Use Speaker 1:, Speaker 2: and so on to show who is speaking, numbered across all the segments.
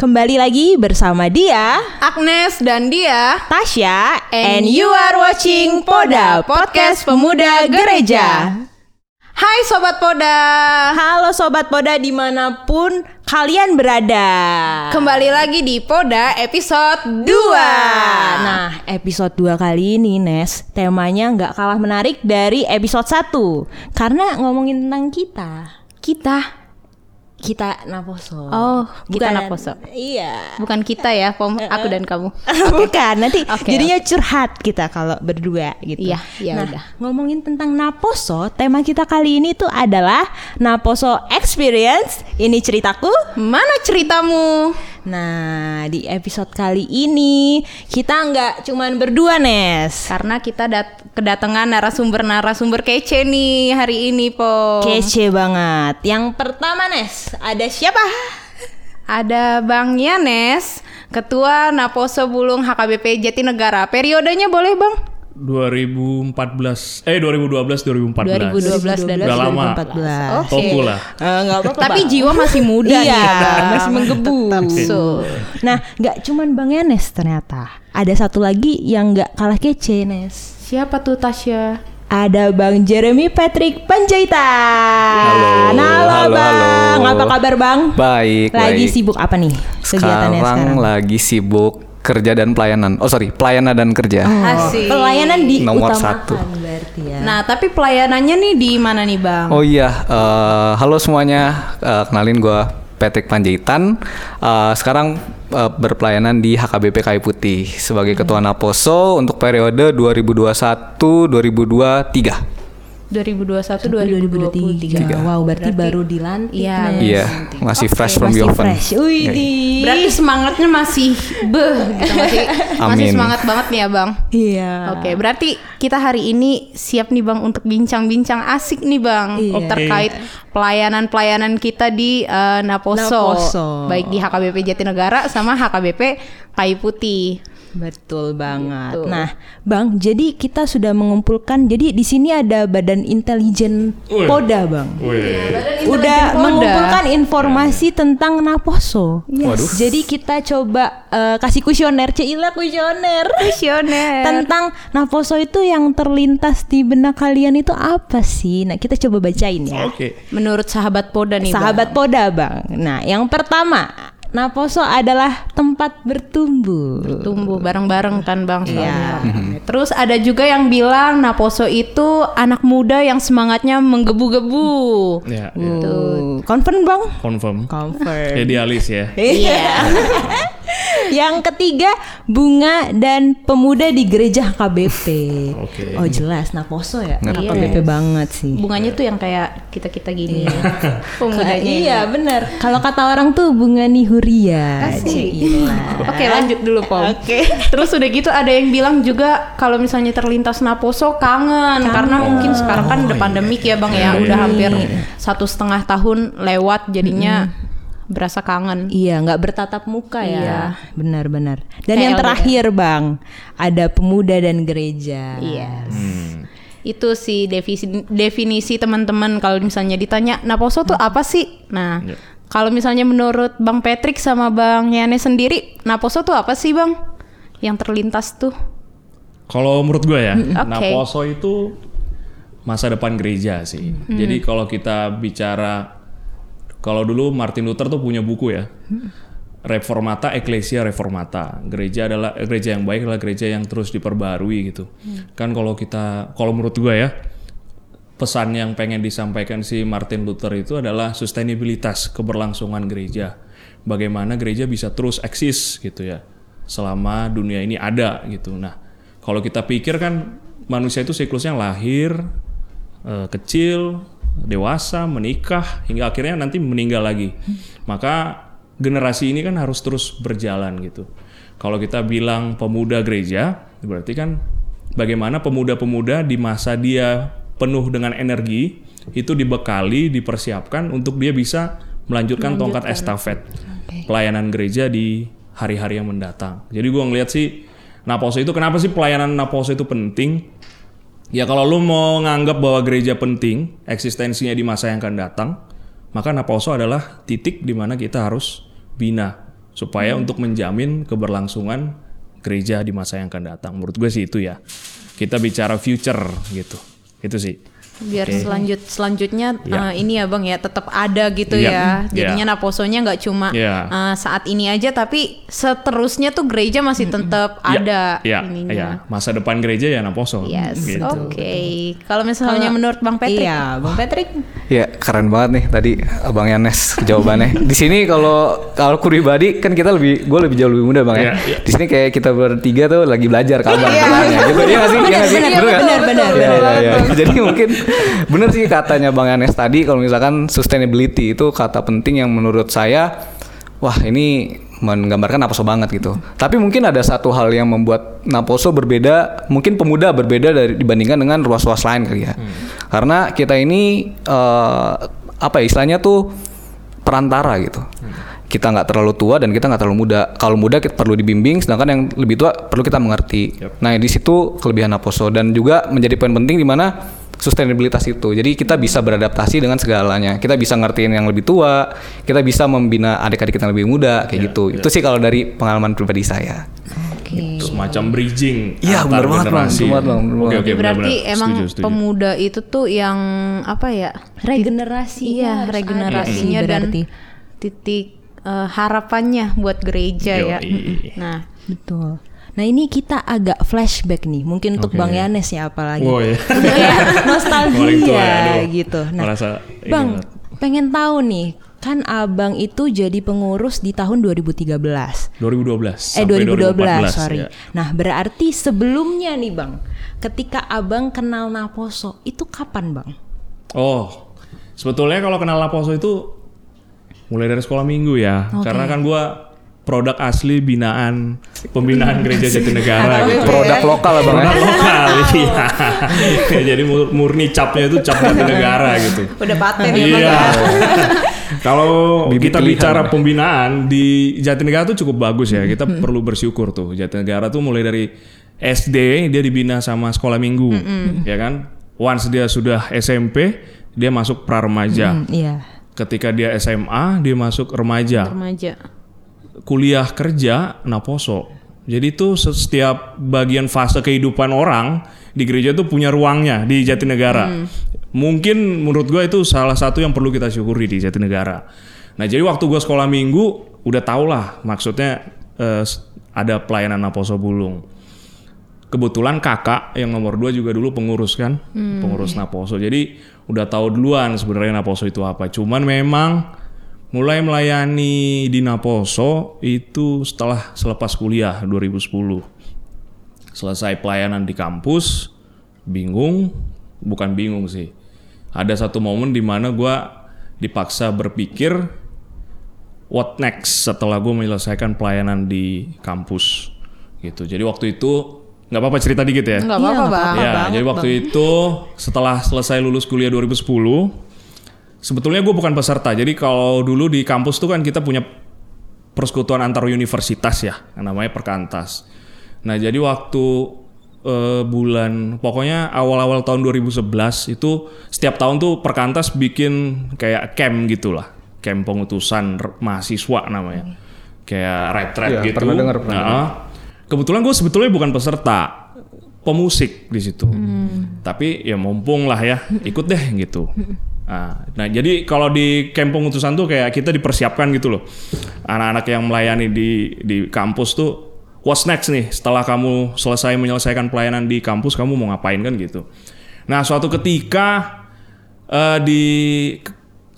Speaker 1: Kembali lagi bersama dia,
Speaker 2: Agnes dan dia
Speaker 1: Tasya, and you are watching Poda, podcast pemuda gereja.
Speaker 2: Hai Sobat Poda
Speaker 1: Halo Sobat Poda di mana pun kalian berada.
Speaker 2: Kembali lagi di Poda episode 2
Speaker 1: Nah, episode 2 kali ini, Nes, temanya nggak kalah menarik dari episode 1. Karena ngomongin tentang kita.
Speaker 2: Kita
Speaker 1: Kita Naposo.
Speaker 2: Oh, kita Naposo.
Speaker 1: Iya.
Speaker 2: Bukan kita ya, pom aku dan kamu
Speaker 1: Bukan, nanti
Speaker 2: Oke,
Speaker 1: jadinya curhat kita kalau berdua gitu.
Speaker 2: Iya, iya
Speaker 1: nah,
Speaker 2: udah.
Speaker 1: ngomongin tentang Naposo, tema kita kali ini tuh adalah Naposo Experience. Ini ceritaku.
Speaker 2: Mana ceritamu?
Speaker 1: Nah, di episode kali ini kita nggak cuman berdua, Nes.
Speaker 2: Karena kita dat kedatangan narasumber-narasumber kece nih hari ini, Po
Speaker 1: Kece banget. Yang pertama, Nes, ada siapa?
Speaker 2: Ada Bang Yanes Ketua Naposo Bulung HKBP Jatinegara Periodenya boleh Bang?
Speaker 3: 2014 eh 2012 2014
Speaker 2: 2012 dan
Speaker 3: Udah lama.
Speaker 1: 2014.
Speaker 2: Oke.
Speaker 3: Toku lah
Speaker 1: Eh, nggak apa-apa.
Speaker 2: Tapi
Speaker 1: Bang.
Speaker 2: jiwa masih muda
Speaker 1: iya,
Speaker 2: nih Bang.
Speaker 1: masih menggebu.
Speaker 2: So,
Speaker 1: Nah, nggak cuman Bang Yanes ternyata. Ada satu lagi yang nggak kalah kece, Nes.
Speaker 2: Siapa tuh Tasya?
Speaker 1: Ada Bang Jeremy Patrick Panjaitan.
Speaker 4: Halo,
Speaker 1: halo,
Speaker 4: halo,
Speaker 1: Bang.
Speaker 4: halo.
Speaker 1: Apa kabar Bang?
Speaker 4: Baik,
Speaker 1: Lagi
Speaker 4: baik.
Speaker 1: sibuk apa nih kegiatannya
Speaker 4: sekarang,
Speaker 1: sekarang?
Speaker 4: lagi sibuk kerja dan pelayanan. Oh sorry, pelayanan dan kerja.
Speaker 2: Asik.
Speaker 1: Pelayanan di
Speaker 4: Nomor
Speaker 1: utamakan
Speaker 4: satu.
Speaker 1: berarti ya.
Speaker 2: Nah, tapi pelayanannya nih di mana nih, Bang?
Speaker 4: Oh iya, eh, halo semuanya. Eh, kenalin gue Patrick Panjaitan. Eh, sekarang eh, berpelayanan di HKBP Kayu Putih sebagai Ketua Naposo untuk periode 2021-2023.
Speaker 2: 2021
Speaker 1: 2023.
Speaker 2: 2023.
Speaker 1: Wow, berarti, baru dilantik.
Speaker 2: Iya.
Speaker 4: Iya, masih fresh from
Speaker 1: Masih
Speaker 4: the oven.
Speaker 1: fresh. Wih, di.
Speaker 2: Berarti semangatnya masih beh gitu masih masih
Speaker 4: Amin.
Speaker 2: semangat banget nih ya, Bang.
Speaker 1: Iya.
Speaker 2: Oke, berarti kita hari ini siap nih Bang untuk bincang-bincang asik nih Bang
Speaker 1: Iya.
Speaker 2: terkait pelayanan-pelayanan kita di eh, Naposo,
Speaker 1: Naposo.
Speaker 2: baik di HKBP Jatinegara sama HKBP Kayu Putih.
Speaker 1: Betul banget.
Speaker 2: Gitu.
Speaker 1: Nah, Bang, jadi kita sudah mengumpulkan. Jadi di sini ada Badan Intelijen. Poda, Bang.
Speaker 3: Wih.
Speaker 1: Udah
Speaker 2: Poda.
Speaker 1: mengumpulkan informasi tentang Naposo.
Speaker 4: Waduh.
Speaker 1: Jadi kita coba eh, kasih kuesioner, Cila kuesioner.
Speaker 2: Visioner.
Speaker 1: Tentang Naposo itu yang terlintas di benak kalian itu apa sih? Nah, kita coba bacain ya.
Speaker 3: Oke
Speaker 2: Menurut sahabat Poda nih
Speaker 1: Sahabat Poda, Bang. Nah, yang pertama, Naposo adalah tempat bertumbuh.
Speaker 2: Bang. tumbuh bareng-bareng kan Bang
Speaker 1: Iya.
Speaker 2: soalnya. Terus ada juga yang bilang Naposo itu anak muda yang semangatnya menggebu-gebu.
Speaker 3: ya, ya.
Speaker 1: Tuh. Confirm, Bang?
Speaker 3: confirm
Speaker 1: Confirm.
Speaker 3: idealis ya
Speaker 1: Iya. Yang ketiga, bunga dan pemuda di gereja KBP.
Speaker 3: Oke.
Speaker 1: Oh jelas, Naposo ya.
Speaker 4: Ngerti.
Speaker 1: KBP banget sih.
Speaker 2: Bunganya tuh yang kayak kita-kita gini. Pemudanya.
Speaker 1: iya benar. Kalau kata orang tuh bunga nihuria. Cila.
Speaker 2: Oke lanjut dulu Pom
Speaker 1: Oke.
Speaker 2: Terus udah gitu ada yang bilang juga kalau misalnya terlintas Naposo kangen, karena mungkin sekarang kan udah pandemik ya bang ya udah hampir satu setengah tahun lewat jadinya berasa kangen.
Speaker 1: Iya, nggak bertatap muka ya.
Speaker 2: Iya.
Speaker 1: Benar-benar. Dan
Speaker 2: Kayak
Speaker 1: yang terakhir, Bang, ada pemuda dan gereja.
Speaker 2: Iya. Itu sih definisi definisi teman-teman kalau misalnya ditanya Naposo tuh apa sih? Nah,
Speaker 3: Iya.
Speaker 2: Kalau misalnya menurut Bang Patrick sama Bang Yane sendiri, Naposo tuh apa sih Bang? Yang terlintas tuh?
Speaker 3: kalau menurut gue ya
Speaker 2: Oke.
Speaker 3: Naposo itu masa depan gereja sih jadi kalau kita bicara kalau dulu Martin Luther tuh punya buku ya Reformata Ecclesia Reformata gereja adalah gereja yang baik adalah gereja yang terus diperbarui gitu kan kalau kita kalau menurut gue ya pesan yang pengen disampaikan si Martin Luther itu adalah sustainabilitas keberlangsungan gereja. Bagaimana gereja bisa terus eksis gitu ya selama dunia ini ada gitu. Nah, kalau kita pikir kan manusia itu siklusnya lahir, eh, kecil, dewasa, menikah hingga akhirnya nanti meninggal lagi. Maka generasi ini kan harus terus berjalan gitu. Kalau kita bilang pemuda gereja, berarti kan bagaimana pemuda-pemuda di masa dia penuh dengan energi itu dibekali, dipersiapkan untuk dia bisa melanjutkan, tongkat estafet pelayanan gereja di hari-hari yang mendatang. Jadi gua ngeliat sih Naposo itu kenapa sih pelayanan Naposo itu penting? Ya kalau lu mau nganggap bahwa gereja penting, eksistensinya di masa yang akan datang, maka Naposo adalah titik di mana kita harus bina supaya untuk menjamin keberlangsungan gereja di masa yang akan datang. Menurut gue sih itu ya. Kita bicara future gitu. Itu sih.
Speaker 2: Biar selanjut selanjutnya
Speaker 3: Ya.
Speaker 2: eh, ini ya bang ya tetap ada gitu
Speaker 3: Iya.
Speaker 2: ya
Speaker 3: Iya.
Speaker 2: jadinya naposonya nggak cuma
Speaker 3: Iya.
Speaker 2: eh, saat ini aja tapi seterusnya tuh gereja masih tetap
Speaker 3: Ya,
Speaker 2: ada
Speaker 3: ya,
Speaker 2: ininya
Speaker 3: ya. Masa depan gereja ya Naposo.
Speaker 2: yes
Speaker 3: Gitu.
Speaker 2: oke kalau misalnya menurut bang Patrick
Speaker 1: Iya, Bang Patrick.
Speaker 4: Ya keren banget nih tadi Abang Yanes jawabannya. Di sini kalau kalau aku pribadi kan kita lebih gue lebih jauh lebih muda bang ya.
Speaker 3: Iya, iya.
Speaker 4: Di sini kayak kita bertiga tuh lagi belajar kabar sebenarnya gitu. Iya nggak sih? Iya nggak sih?
Speaker 1: benar, benar, benar,
Speaker 4: Iya,
Speaker 1: benar.
Speaker 4: iya, iya. Jadi mungkin bener sih katanya Bang Yanes tadi kalau misalkan sustainability itu kata penting yang menurut saya wah ini menggambarkan Naposo banget gitu. Tapi mungkin ada satu hal yang membuat Naposo berbeda, mungkin pemuda berbeda dari dibandingkan dengan ruas-ruas lain kali ya. Karena kita ini eh, apa ya istilahnya tuh perantara gitu. Kita nggak terlalu tua dan kita nggak terlalu muda. Kalau muda kita perlu dibimbing, sedangkan yang lebih tua perlu kita mengerti. Nah di situ kelebihan Naposo dan juga menjadi poin penting di mana sustainabilitas itu. Jadi kita bisa beradaptasi dengan segalanya. Kita bisa ngertiin yang lebih tua, kita bisa membina adik-adik kita yang lebih muda kayak gitu. Itu sih kalau dari pengalaman pribadi saya.
Speaker 1: Oke.
Speaker 3: Semacam bridging
Speaker 4: Iya,
Speaker 3: antar
Speaker 4: bener banget, Bang.
Speaker 3: generasi.
Speaker 4: Bang. Bener
Speaker 3: Oke,
Speaker 4: banget.
Speaker 3: oke,
Speaker 2: berarti emang
Speaker 3: Setuju, setuju.
Speaker 2: pemuda itu tuh yang apa ya
Speaker 1: Regenerasi.
Speaker 2: iya regenerasinya dan titik eh, harapannya buat gereja ya
Speaker 3: Yoi.
Speaker 2: nah
Speaker 1: Betul. Nah ini kita agak flashback nih, mungkin untuk
Speaker 3: Oke.
Speaker 1: Bang Yanes ya apalagi.
Speaker 3: Oh, iya. Paling
Speaker 1: nostalgia
Speaker 3: tua ya, aduh.
Speaker 1: gitu. Nah,
Speaker 3: Merasa
Speaker 1: Bang,
Speaker 3: banget.
Speaker 1: pengen tahu nih, kan Abang itu jadi pengurus di tahun 2013.
Speaker 3: 2012
Speaker 1: Eh
Speaker 3: sampai
Speaker 1: 2012,
Speaker 3: 2014,
Speaker 1: sorry.
Speaker 3: ya.
Speaker 1: Nah, berarti sebelumnya nih, Bang, ketika Abang kenal Naposo, itu kapan, Bang?
Speaker 3: Oh, sebetulnya kalau kenal Laposo itu mulai dari sekolah minggu ya, karena kan gua produk asli binaan pembinaan gereja Jatinegara gitu.
Speaker 4: Produk lokal lah bang ya.
Speaker 3: Produk lokal, iya. Ya, Jadi mur- murni capnya itu cap Jatinegara gitu.
Speaker 2: udah paten ya
Speaker 3: Iya.
Speaker 2: ya
Speaker 3: Kalau kita
Speaker 4: pilihan.
Speaker 3: bicara pembinaan di Jatinegara tuh cukup bagus ya. Kita perlu bersyukur tuh. Jatinegara tuh mulai dari SD dia dibina sama sekolah minggu, ya kan? Once dia sudah SMP, dia masuk pra remaja.
Speaker 1: Hmm, iya.
Speaker 3: Ketika dia SMA, dia masuk remaja.
Speaker 2: remaja
Speaker 3: Kuliah kerja naposo. Jadi tuh setiap bagian fase kehidupan orang di gereja tuh punya ruangnya di Jatinegara. Mungkin menurut gue itu salah satu yang perlu kita syukuri di Jatinegara. Nah jadi waktu gue sekolah minggu udah tau lah maksudnya eh, ada pelayanan Naposo Bulung. Kebetulan kakak yang nomor dua juga dulu pengurus kan, pengurus Naposo. Jadi udah tahu duluan sebenarnya Naposo itu apa. Cuman memang mulai melayani di Naposo itu setelah selepas kuliah 2010. Selesai pelayanan di kampus, bingung, bukan bingung sih. Ada satu momen di mana gua dipaksa berpikir what next setelah gue menyelesaikan pelayanan di kampus gitu. Jadi waktu itu nggak apa-apa cerita dikit ya.
Speaker 2: nggak apa-apa bang
Speaker 3: Ya, jadi waktu itu setelah selesai lulus kuliah 2010, sebetulnya gue bukan peserta. Jadi kalau dulu di kampus tuh kan kita punya persekutuan antar universitas ya, yang namanya Perkantas. Nah, jadi waktu eh, bulan pokoknya awal-awal tahun 2011 itu setiap tahun tuh Perkantas bikin kayak camp gitulah, camp pengutusan mahasiswa namanya. Kayak retret
Speaker 4: Iya,
Speaker 3: gitu.
Speaker 4: pernah dengar, pernah
Speaker 3: Nah, Kebetulan gue sebetulnya bukan peserta, pemusik di situ. Tapi ya mumpung lah ya, ikut deh gitu. Nah, nah, jadi kalau di camp pengutusan tuh kayak kita dipersiapkan gitu loh. Anak-anak yang melayani di di kampus tuh what's next nih setelah kamu selesai menyelesaikan pelayanan di kampus kamu mau ngapain kan gitu. Nah, suatu ketika eh, di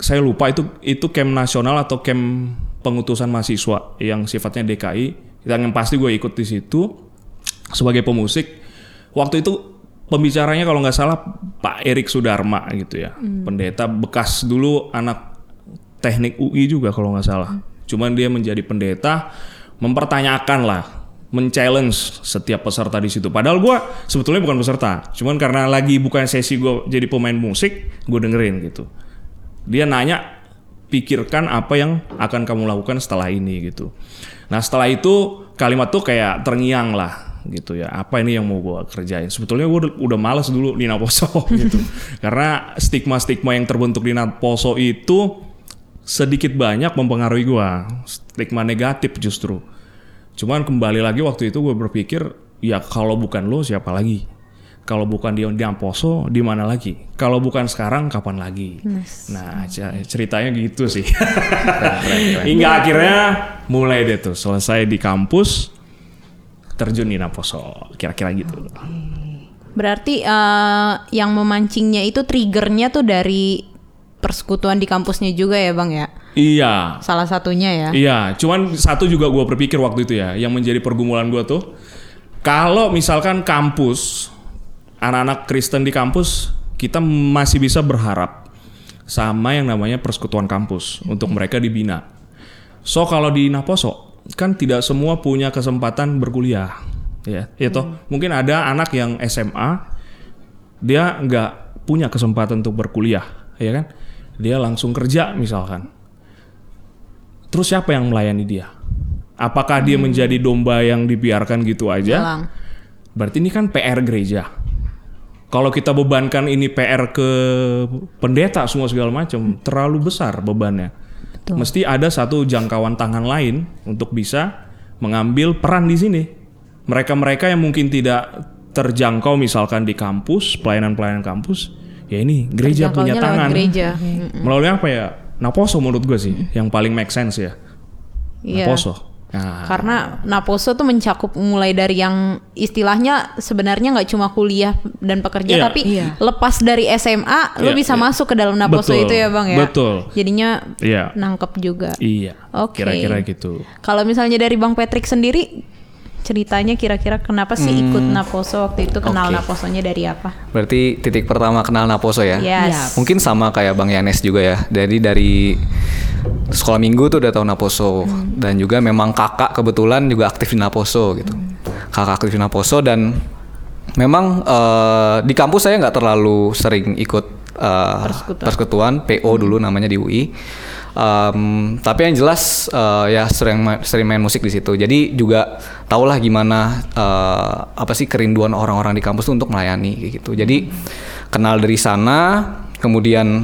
Speaker 3: saya lupa itu itu camp nasional atau camp pengutusan mahasiswa yang sifatnya DKI. Yang pasti gue ikut di situ sebagai pemusik. Waktu itu pembicaranya kalau nggak salah Pak Erik Sudarma gitu ya, pendeta bekas dulu anak teknik UI juga kalau nggak salah. Cuman dia menjadi pendeta, mempertanyakan lah, men-challenge setiap peserta di situ. Padahal gue sebetulnya bukan peserta, cuman karena lagi bukan sesi gue jadi pemain musik, gue dengerin gitu. Dia nanya, pikirkan apa yang akan kamu lakukan setelah ini gitu. Nah setelah itu kalimat tuh kayak terngiang lah gitu ya. Apa ini yang mau gue kerjain? Sebetulnya gue udah, udah males dulu di Naposo gitu. Karena stigma-stigma yang terbentuk di Naposo itu sedikit banyak mempengaruhi gua. Stigma negatif justru. Cuman kembali lagi waktu itu gue berpikir ya kalau bukan lo siapa lagi? Kalau bukan di Amposo di mana lagi? Kalau bukan sekarang kapan lagi? Nah ceritanya gitu sih. Hingga akhirnya mulai deh tuh selesai di kampus terjun di Naposo kira-kira gitu
Speaker 2: Berarti eh, yang memancingnya itu triggernya tuh dari persekutuan di kampusnya juga ya bang ya?
Speaker 3: iya
Speaker 2: Salah satunya ya.
Speaker 3: Iya, cuman satu juga gue berpikir waktu itu ya, yang menjadi pergumulan gue tuh, kalau misalkan kampus, anak-anak Kristen di kampus, kita masih bisa berharap sama yang namanya persekutuan kampus untuk mereka dibina. So kalau di Naposo, kan tidak semua punya kesempatan berkuliah, ya, itu mungkin ada anak yang SMA, dia nggak punya kesempatan untuk berkuliah, ya kan? Dia langsung kerja misalkan. Terus siapa yang melayani dia? Apakah dia menjadi domba yang dibiarkan gitu aja? Berarti ini kan PR gereja. Kalau kita bebankan ini PR ke pendeta semua segala macam, terlalu besar bebannya. Mesti ada satu jangkauan tangan lain untuk bisa mengambil peran di sini. Mereka-mereka yang mungkin tidak terjangkau misalkan di kampus, pelayanan-pelayanan kampus, ya ini gereja punya tangan.
Speaker 2: gereja.
Speaker 3: Melalui apa ya? Naposo menurut gue sih yang paling make sense ya.
Speaker 2: Iya.
Speaker 3: Naposo. Nah,
Speaker 2: Karena Naposo tuh mencakup mulai dari yang istilahnya sebenarnya nggak cuma kuliah dan pekerja
Speaker 3: Iya.
Speaker 2: tapi
Speaker 1: Iya.
Speaker 2: lepas dari SMA lu
Speaker 3: Iya,
Speaker 2: bisa
Speaker 3: iya.
Speaker 2: masuk ke dalam Naposo
Speaker 3: Betul,
Speaker 2: itu ya bang ya.
Speaker 3: betul.
Speaker 2: Jadinya
Speaker 3: Iya.
Speaker 2: nangkep juga.
Speaker 3: iya.
Speaker 2: Oke.
Speaker 3: Kira-kira gitu.
Speaker 2: Kalau misalnya dari Bang Patrick sendiri ceritanya kira-kira kenapa sih ikut Naposo waktu itu kenal
Speaker 4: oke.
Speaker 2: Naposonya dari apa?
Speaker 4: Berarti titik pertama kenal Naposo ya?
Speaker 2: Yes.
Speaker 4: Mungkin sama kayak Bang Yanes juga ya. Jadi dari sekolah minggu tuh udah tahu Naposo dan juga memang kakak kebetulan juga aktif di Naposo gitu. Kakak aktif di Naposo dan memang eh, di kampus saya nggak terlalu sering ikut eh,
Speaker 2: Persekutuan.
Speaker 4: persekutuan PO dulu namanya di UI. Em, tapi yang jelas eh, ya sering ma- sering main musik di situ. Jadi juga tahulah gimana eh, apa sih kerinduan orang-orang di kampus tuh untuk melayani gitu. Jadi kenal dari sana, kemudian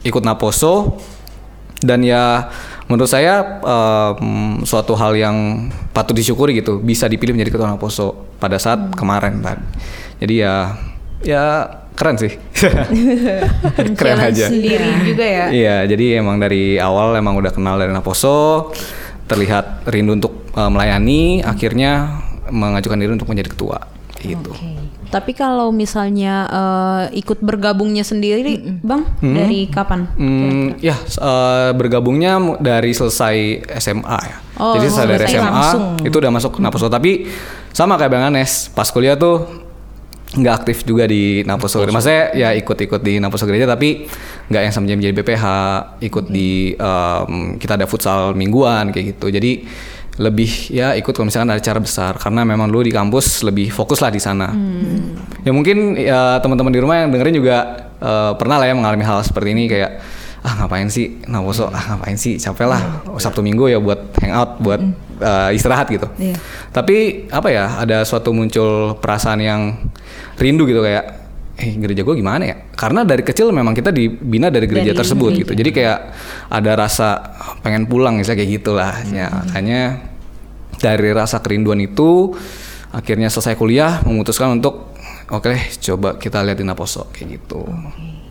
Speaker 4: ikut Naposo dan ya menurut saya em, suatu hal yang patut disyukuri gitu bisa dipilih menjadi ketua Naposo pada saat kemarin tadi. Jadi ya ya keren sih. keren aja.
Speaker 2: sendiri juga ya.
Speaker 4: Iya, jadi emang dari awal emang udah kenal dari Naposo, terlihat rindu untuk uh, melayani, akhirnya mengajukan diri untuk menjadi ketua gitu.
Speaker 2: Tapi kalau misalnya eh, ikut bergabungnya sendiri, Bang, dari kapan?
Speaker 4: Hmm, ya uh, bergabungnya dari selesai SMA ya.
Speaker 2: Oh,
Speaker 4: Jadi selesai dari SMA
Speaker 1: langsung.
Speaker 4: itu udah masuk Naposo tapi sama kayak Bang Anes, pas kuliah tuh nggak aktif juga di Naposo. Maksudnya ya ikut-ikut di Naposo gereja tapi nggak yang sama jadi BPH, ikut di em, kita ada futsal mingguan kayak gitu. Jadi lebih ya ikut kalau misalkan ada acara besar karena memang dulu di kampus lebih fokus lah di sana. Ya mungkin ya teman-teman di rumah yang dengerin juga eh, pernah lah ya mengalami hal seperti ini kayak ah ngapain sih Naposo ah ngapain sih capek lah Sabtu Minggu ya buat hangout buat eh, istirahat gitu.
Speaker 1: Iya.
Speaker 4: Tapi apa ya ada suatu muncul perasaan yang rindu gitu kayak eh gereja gue gimana ya? Karena dari kecil memang kita dibina dari gereja
Speaker 1: Dari
Speaker 4: tersebut
Speaker 1: gereja.
Speaker 4: gitu. Jadi kayak ada rasa pengen pulang misalnya kayak gitulah. Ya makanya dari rasa kerinduan itu akhirnya selesai kuliah memutuskan untuk oke deh, coba kita lihat di Naposo kayak gitu.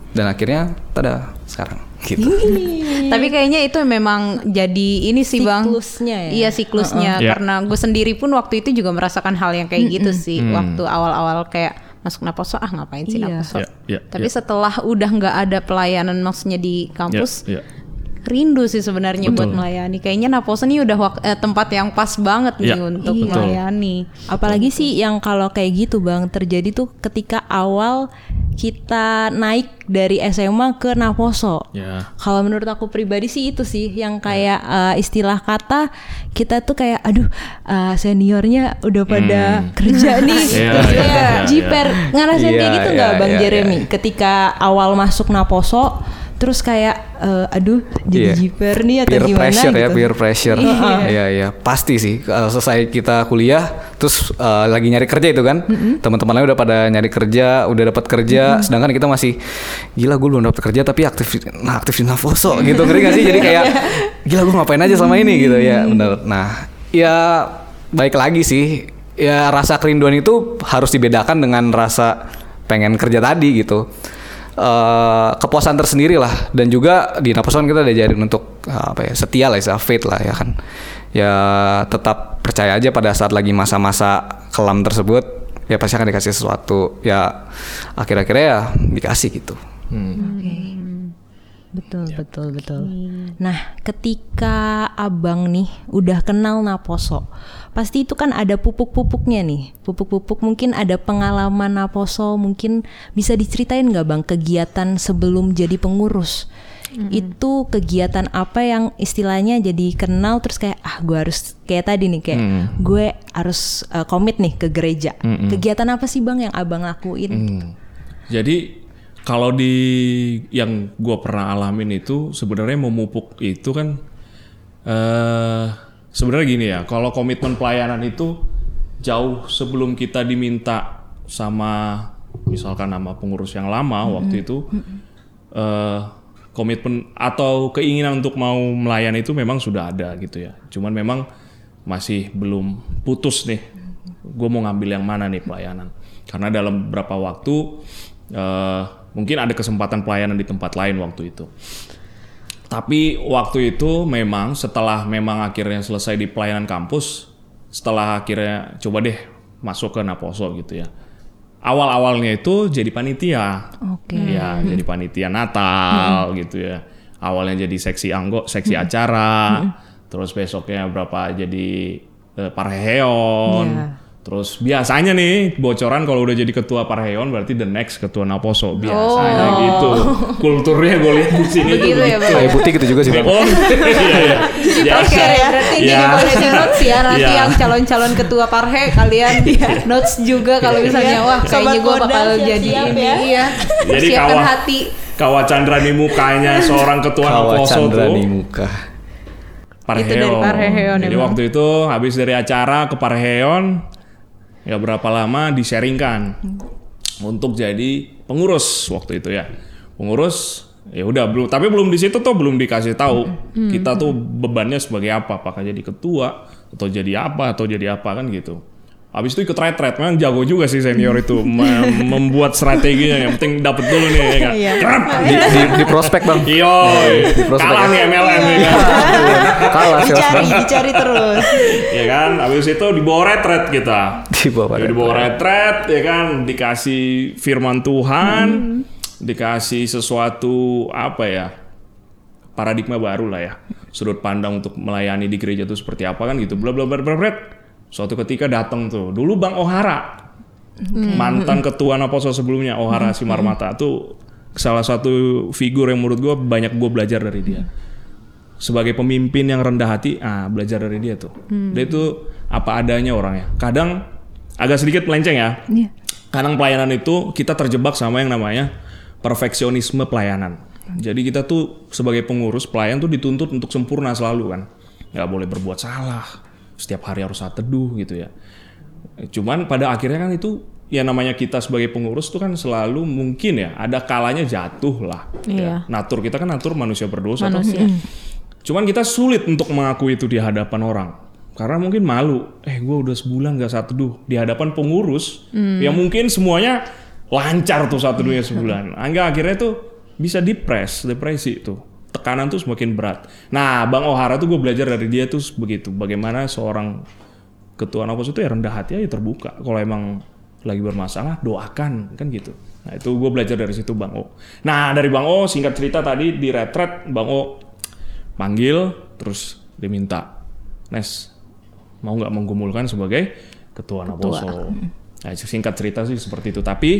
Speaker 4: Dan akhirnya tada sekarang gitu.
Speaker 2: Tapi kayaknya itu memang jadi ini sih bang.
Speaker 1: Siklusnya ya?
Speaker 2: Iya siklusnya.
Speaker 3: Iya.
Speaker 2: Karena gue sendiri pun waktu itu juga merasakan hal yang kayak gitu sih. Waktu awal-awal kayak masuk Naposo ah ngapain sih
Speaker 1: Iya.
Speaker 2: Naposo.
Speaker 3: Iya, iya,
Speaker 2: Tapi
Speaker 3: iya.
Speaker 2: setelah udah nggak ada pelayanan maksudnya di kampus,
Speaker 3: Ya, ya.
Speaker 2: Rindu sih sebenarnya buat melayani. Kayaknya Naposo nih udah wak- eh, tempat yang pas banget nih
Speaker 3: Iya,
Speaker 2: untuk
Speaker 1: Iya.
Speaker 2: melayani.
Speaker 1: Apalagi sih yang kalau kayak gitu bang terjadi tuh ketika awal kita naik dari SMA ke Naposo.
Speaker 3: Ya.
Speaker 1: Kalau menurut aku pribadi sih itu sih yang kayak eh, istilah kata kita tuh kayak aduh eh, seniornya udah pada kerja nih.
Speaker 3: Iya,
Speaker 1: Terus
Speaker 3: iya,
Speaker 1: kayak
Speaker 3: iya,
Speaker 1: Jiper ngerasain kayak
Speaker 4: Iya,
Speaker 1: gitu
Speaker 4: iya,
Speaker 1: nggak bang
Speaker 4: iya,
Speaker 1: Jeremy?
Speaker 4: iya.
Speaker 1: Ketika awal masuk Naposo terus kayak eh, aduh jadi
Speaker 4: Iya.
Speaker 1: jiper nih atau
Speaker 4: peer
Speaker 1: gimana
Speaker 4: pressure ya
Speaker 1: gitu.
Speaker 4: peer pressure. Iya. Iya pasti sih Kalau selesai kita kuliah terus eh, lagi nyari kerja itu kan. Teman-teman lain udah pada nyari kerja udah dapat kerja. Sedangkan kita masih gila gue belum dapat kerja tapi aktif nah aktif di Navoso gitu. Ngeri gak sih? Jadi kayak gila gue ngapain aja sama ini gitu. Ya bener. Nah ya baik lagi sih. Ya rasa kerinduan itu harus dibedakan dengan rasa pengen kerja tadi gitu eh, kepuasan tersendiri lah. Dan juga di Napos kan kita diajarin untuk eh, apa ya setia lah istilah faith lah ya kan. Ya tetap percaya aja pada saat lagi masa-masa kelam tersebut ya pasti akan dikasih sesuatu. Ya akhir-akhirnya ya dikasih gitu.
Speaker 1: Betul, betul, betul. Nah, ketika abang nih udah kenal Naposo, pasti itu kan ada pupuk-pupuknya nih. Pupuk-pupuk mungkin ada pengalaman Naposo, mungkin bisa diceritain nggak bang kegiatan sebelum jadi pengurus? Itu kegiatan apa yang istilahnya jadi kenal terus kayak ah gue harus kayak tadi nih kayak gue harus uh, komit nih ke gereja. Kegiatan apa sih bang yang abang lakuin?
Speaker 3: Hmm. Jadi kalau di yang gue pernah alamin itu sebenarnya memupuk itu kan eh sebenarnya gini ya. Kalau komitmen pelayanan itu jauh sebelum kita diminta sama misalkan nama pengurus yang lama waktu itu eh komitmen atau keinginan untuk mau melayani itu memang sudah ada gitu ya. Cuman memang masih belum putus nih. Gue mau ngambil yang mana nih pelayanan. Karena dalam beberapa waktu eh, mungkin ada kesempatan pelayanan di tempat lain waktu itu. Tapi waktu itu memang setelah memang akhirnya selesai di pelayanan kampus, setelah akhirnya coba deh masuk ke Naposo gitu ya. Awal-awalnya itu jadi panitia.
Speaker 1: Oke.
Speaker 3: Ya, jadi panitia Natal gitu ya. Awalnya jadi seksi anggo, seksi acara. Terus besoknya berapa jadi eh, parheon.
Speaker 1: Iya.
Speaker 3: Terus biasanya nih bocoran kalau udah jadi ketua parheon berarti the next ketua Naposo biasanya
Speaker 2: Oh.
Speaker 3: gitu. Kulturnya gue lihat di sini tuh
Speaker 2: Begitu ya,
Speaker 4: kayak putih gitu juga sih bang
Speaker 3: Oh, iya, iya.
Speaker 2: Oke ya, berarti
Speaker 3: Ya.
Speaker 2: jadi boleh notes ya nanti
Speaker 3: Ya.
Speaker 2: yang calon-calon ketua parhe kalian notes juga kalau misalnya
Speaker 1: Iya.
Speaker 2: wah kayaknya gue bakal jadi
Speaker 1: ya.
Speaker 2: ini iya.
Speaker 3: Jadi
Speaker 2: Siapkan
Speaker 3: kawah-
Speaker 2: hati.
Speaker 3: Kawah Chandra di mukanya seorang ketua
Speaker 4: Kawa
Speaker 3: Naposo
Speaker 4: Chandra
Speaker 3: tuh.
Speaker 4: di muka
Speaker 3: Parheon.
Speaker 2: Itu dari Parheon
Speaker 3: Jadi
Speaker 2: emang.
Speaker 3: waktu itu habis dari acara ke Parheon, ya berapa lama disaringkan untuk jadi pengurus waktu itu ya. Pengurus ya udah belum tapi belum di situ tuh belum dikasih tahu kita tuh bebannya sebagai apa. Apakah jadi ketua atau jadi apa atau jadi apa kan gitu Habis itu ikut retret, memang jago juga sih senior itu mem- membuat strateginya. Yang penting dapat dulu nih, ya kan? Krap!
Speaker 4: di, di, di prospek bang prospek
Speaker 3: kalah
Speaker 4: ya.
Speaker 3: nih MLM ya kan?
Speaker 4: kalah sih
Speaker 1: Dicari,
Speaker 4: bang
Speaker 1: dicari terus.
Speaker 3: ya kan? Habis itu dibawa retret kita.
Speaker 4: di bawah
Speaker 3: Ya, dibawa retret ya kan dikasih firman Tuhan dikasih sesuatu apa ya paradigma baru lah ya sudut pandang untuk melayani di gereja itu seperti apa kan gitu bla bla bla bla bla suatu ketika datang tuh dulu Bang Ohara mantan ketua Naposo sebelumnya Ohara Simarmata tuh salah satu figur yang menurut gue banyak gue belajar dari dia sebagai pemimpin yang rendah hati, ah belajar dari dia tuh. Dia itu apa adanya orangnya. Kadang agak sedikit melenceng ya.
Speaker 1: Iya.
Speaker 3: Kadang pelayanan itu kita terjebak sama yang namanya perfeksionisme pelayanan. Jadi kita tuh sebagai pengurus pelayan tuh dituntut untuk sempurna selalu kan. Nggak boleh berbuat salah. Setiap hari harus saat teduh gitu ya. Cuman pada akhirnya kan itu ya namanya kita sebagai pengurus tuh kan selalu mungkin ya ada kalanya jatuh lah. Ya.
Speaker 2: Iya.
Speaker 3: Natur kita kan natur manusia berdosa.
Speaker 2: Manusia.
Speaker 3: Cuman kita sulit untuk mengakui itu di hadapan orang. Karena mungkin malu. Eh gue udah sebulan gak saat teduh. Di hadapan pengurus. Yang mungkin semuanya lancar tuh saat teduhnya sebulan. Angga akhirnya tuh bisa depres, depresi tuh. Tekanan tuh semakin berat. Nah Bang Ohara tuh gue belajar dari dia tuh begitu. Bagaimana seorang ketua Napos itu ya rendah hati aja terbuka. Kalau emang lagi bermasalah doakan kan gitu. Nah itu gue belajar dari situ Bang O. Nah dari Bang O singkat cerita tadi di retret Bang O panggil terus diminta Nes mau nggak menggumulkan sebagai ketua Naposo. Nah, singkat cerita sih seperti itu. Tapi